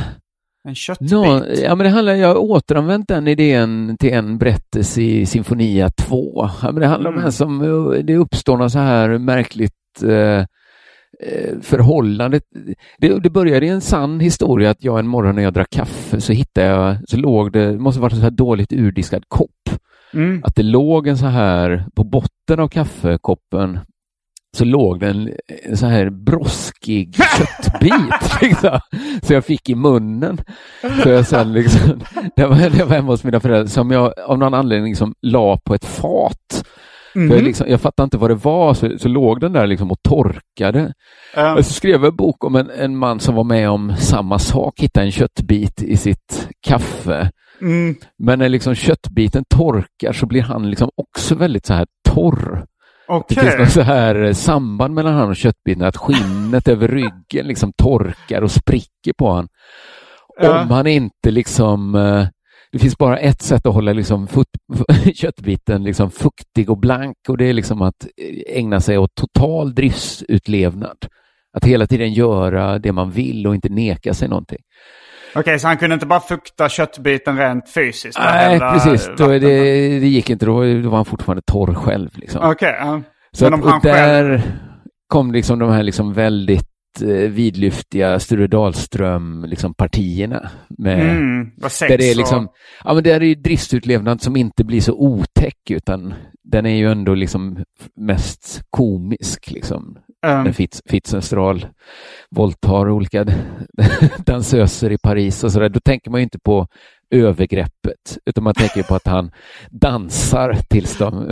En köttbit? Nå, ja, men det handlar, jag har återanvänt den idén till en berättelse i Sinfonia 2. Ja, men det handlar Mm. om en som, det uppstår något så här märkligt, eh, eh, förhållandet. Det, det började i en sann historia att jag en morgon när jag drack kaffe så hittade jag, så låg det, det måste varit en så här dåligt urdiskad kopp. Mm. Att det låg en så här, på botten av kaffekoppen så låg det en, en så här broskig köttbit. liksom. Så jag fick i munnen. Så jag sen liksom, det var, det var hemma hos mina föräldrar som jag av någon anledning liksom la på ett fat. Mhm. För jag, liksom, jag fattade inte vad det var, så, så låg den där liksom och torkade. Ja. Och så skrev jag en bok om en, en man som var med om samma sak, hittade en köttbit i sitt kaffe. Mm. Men när liksom köttbiten torkar så blir han liksom också väldigt så här torr. Det Okej. finns något så här eh, samband mellan han och köttbiten, att skinnet över ryggen liksom torkar och spricker på. Ja. Om han inte liksom... Det finns bara ett sätt att hålla liksom fut, köttbiten liksom fuktig och blank och det är liksom att ägna sig åt total driftsutlevnad. Att hela tiden göra det man vill och inte neka sig någonting. Okej, så han kunde inte bara fukta köttbiten rent fysiskt? Nej, precis. Då det, det gick inte. Då, då var han fortfarande torr själv. Liksom. Okej. Så att, och där själv... kom liksom de här liksom väldigt vidlyftiga Sture Dahlström liksom partierna. Med, Mm, där det är och- liksom, ja men är ju driftsutlevnad som inte blir så otäck utan den är ju ändå liksom mest komisk liksom. Ehm, När Fitz, Fitzestral våldtar olika dansöser i Paris och sådär. Då tänker man ju inte på övergreppet utan man tänker på att han dansar tills de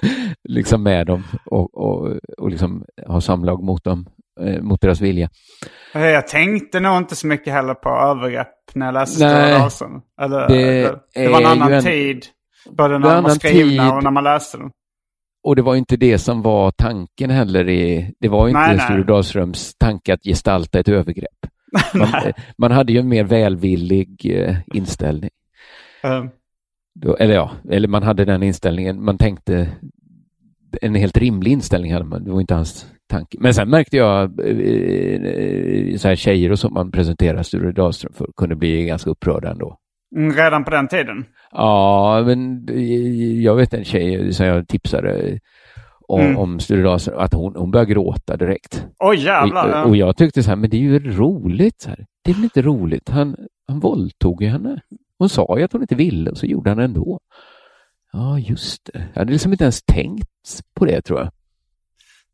liksom med dem och, och, och liksom har samlag mot dem, eh, mot deras vilja. Jag tänkte nog inte så mycket heller på övergrepp när jag läste Nej. Stora. Eller, Det det, det var en annan en- tid. Både när de var skrivna tid. och när man läste dem. Och det var inte det som var tanken heller. I, det var inte. Sture Dahlströms tanke att gestalta ett övergrepp. Man, man hade ju en mer välvillig eh, inställning. Ehm, Då, eller ja, eller man hade den inställningen. Man tänkte en helt rimlig inställning hade man. Det var inte hans tanke. Men sen märkte jag eh, eh, så här tjejer och som man presenterar Sture Dahlström för kunde bli ganska upprörda ändå. mm, redan på den tiden. Ja, men jag vet en tjej som jag tipsade om, Mm. om Sture Dahlström, att hon, hon började gråta direkt. Oj jävlar. Och, och jag tyckte så här, men det är ju roligt. Så här. Det är väl inte roligt? Han, han våldtog ju henne. Hon sa ju att hon inte ville och så gjorde han det ändå. Ja, just det. Jag hade liksom inte ens tänkt på det tror jag.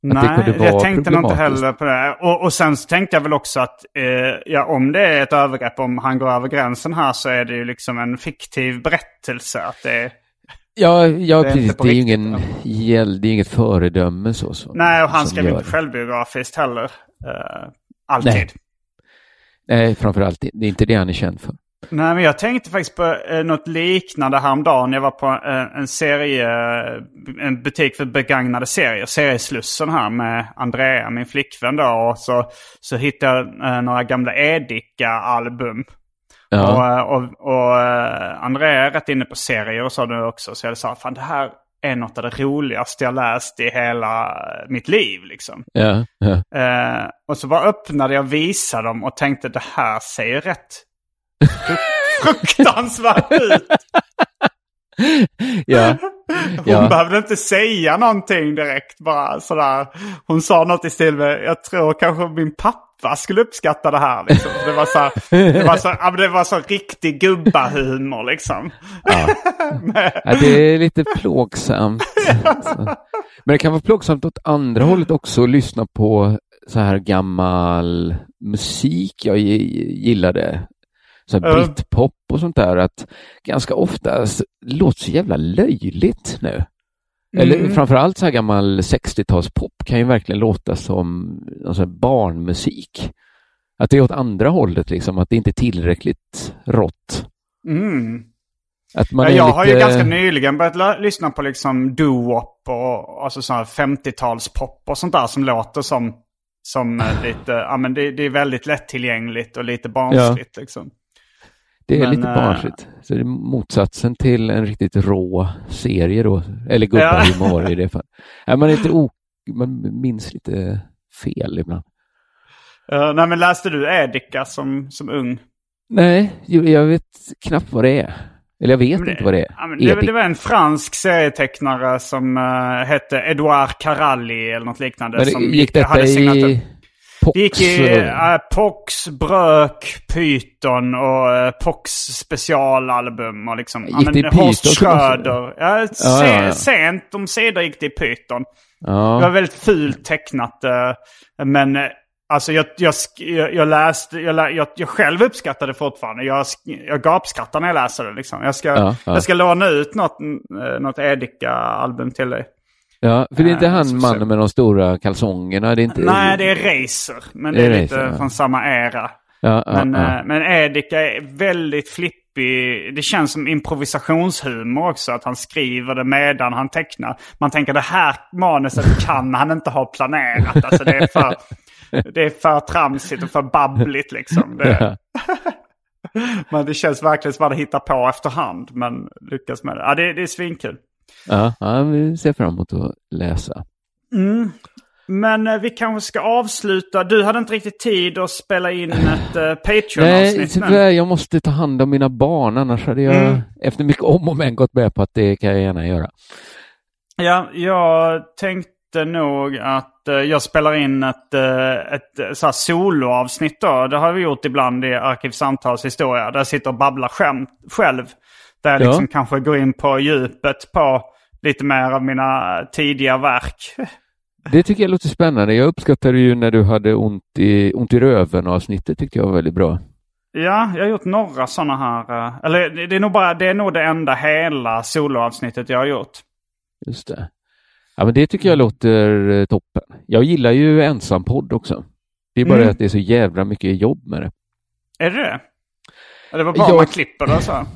Nej, jag tänkte nog inte heller på det. Och, och sen tänkte jag väl också att eh, ja, om det är ett övergrepp, om han går över gränsen här så är det ju liksom en fiktiv berättelse. Att det är, Ja, ja Det är precis. på Det är ingen, det är inget föredöme så. så nej, och han skrev inte självbiografiskt heller. Eh, alltid. Nej. Nej, framförallt det är inte det han är känd för. Nej, men jag tänkte faktiskt på eh, något liknande häromdagen. Jag var på eh, en serie, en butik för begagnade serier, Serieslussen här med Andrea, min flickvän då. Och så, så hittade jag eh, några gamla Edika-album. Ja. Och, eh, och, och eh, Andrea är rätt inne på serier och så nu också. Så jag sa, fan det här är något av det roligaste jag läst i hela mitt liv liksom. Ja, ja. Eh, och så bara öppnade jag och visade dem och tänkte det här ser ju rätt fruktansvärt ut. ja. Hon Ja. behövde inte säga någonting direkt bara sådär. Hon sa något i stil med, jag tror kanske min pappa skulle uppskatta det här. Liksom. Det var så, det var så, det var så riktig gubbahumor liksom. Ja. ja, det är lite plågsamt. Men det kan vara plågsamt åt andra hållet också att lyssna på så här gammal musik jag gi- gillade. Så här Ja. britpop och sånt där. Att ganska ofta låter så jävla löjligt nu. Eller Mm. framförallt så här gammal 60-talspop kan ju verkligen låta som alltså, barnmusik. Att det är åt andra hållet liksom, att det inte är tillräckligt rått. Mm. Att man Ja, jag lite... har ju ganska nyligen börjat lyssna på liksom doo-wop och alltså sån här 50-talspop och sånt där som låter som, som eh, lite, ja men det, det är väldigt lättillgängligt och lite barnsligt liksom. Det är Men, lite eh, barnsligt. Så det är motsatsen till en riktigt rå serie då. Eller gubbahumor i det fallet. Ja, man, är lite o... man minns lite fel ibland. Uh, nej men läste du Edika som, som ung? Nej, jag vet knappt vad det är. Eller jag vet det- inte vad det är. Ja, det, det var en fransk serietecknare som uh, hette Edouard Caralli eller något liknande. Men som gick detta hade signat i, upp- Pox, Det gick i uh, Pox, Brök, Python och uh, Pox specialalbum. Och liksom, Gick det i Horst? Schröder. Ja, se, Ja, ja, ja. Sent om sidor gick det i Python. Det var ja. väldigt fult tecknat. eh, Men alltså jag, jag, jag, läste, jag, lä, jag, jag själv uppskattade det fortfarande. Jag, jag gapskrattar när jag läser det. Liksom. Jag, ska, Ja, ja. jag ska låna ut något, något Edika-album till dig. Ja, för det är inte Eh, han mannen med de stora kalsongerna. Det är inte... Nej, det är Razer. Men det Det är, är lite Razer, ja. från samma era. Ja, Men, ja. eh, men Edika är väldigt flippig. Det känns som improvisationshumor också. Att han skriver det medan han tecknar. Man tänker det här manuset kan han inte ha planerat. Alltså det är för, det är för tramsigt och för babbligt liksom. Det, men det känns verkligen som att han hittar på efterhand. Men lyckas med det. Ja, det, det är svinkul. Ja, ja, vi ser fram emot att läsa. Men eh, vi kanske ska avsluta. Du hade inte riktigt tid att spela in ett uh, Nej, Patreon-avsnitt. men- tyvärr, jag måste ta hand om mina barn, annars hade jag Mm. efter mycket om och men gått med på att det kan jag gärna göra. Ja, jag tänkte nog att eh, jag spelar in ett, uh, ett uh, så soloavsnitt då. Det har vi gjort ibland i Arkivsamtals historia. Där jag sitter och babblar skämt, själv. Där jag Ja. liksom kanske går in på djupet på lite mer av mina tidiga verk. Det tycker jag låter spännande. Jag uppskattade ju när du hade ont i, ont i röven avsnittet tyckte jag var väldigt bra. Ja, jag har gjort några sådana här. eh, Eller det är nog bara, det är nog det enda hela soloavsnittet jag har gjort. Just det. Ja, men det tycker jag låter eh, toppen. Jag gillar ju ensampodd också. Det är bara Mm. att det är så jävla mycket jobb med det. Är det det? Det var bara Jag- man klipper det så.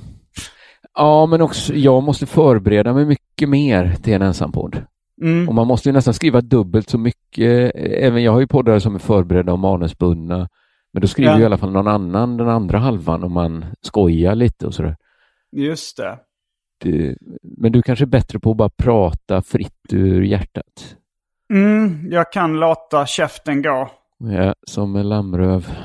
Ja, men också jag måste förbereda mig mycket mer till en ensampodd. Mm. Och man måste ju nästan skriva dubbelt så mycket. Även jag har ju poddar som är förberedda och manusbundna. Men då skriver Ja. i alla fall någon annan den andra halvan om man skojar lite och sådär. Just det. Det, men du kanske är bättre på att bara prata fritt ur hjärtat. Mm, jag kan låta käften gå. Ja, som en lammröv.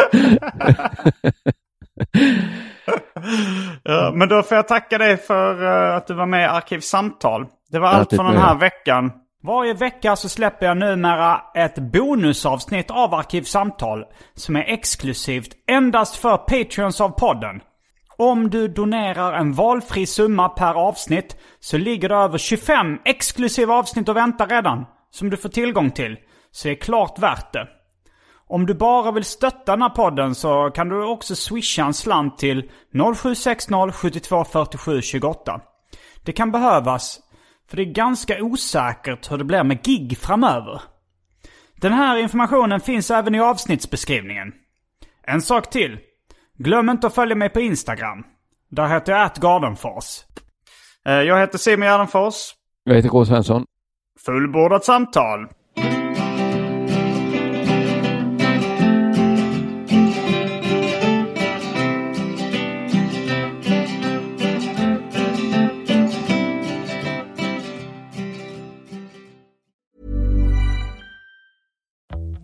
Ja, men då får jag tacka dig för eh, att du var med i Arkivsamtal. Det var allt för den här veckan. Varje vecka så släpper jag numera ett bonusavsnitt av Arkivsamtal som är exklusivt endast för Patreons av podden. Om du donerar en valfri summa per avsnitt så ligger det över 25 exklusiva avsnitt och väntar redan. Som du får tillgång till. Så det är klart värt det. Om du bara vill stötta den här podden så kan du också swisha en slant till 0760 72 47 28. Det kan behövas, för det är ganska osäkert hur det blir med gig framöver. Den här informationen finns även i avsnittsbeskrivningen. En sak till. Glöm inte att följa mig på Instagram. Där heter jag atgardenfors. Jag heter Simon Gärdenfors. Jag heter K. Svensson. Fullbordat samtal.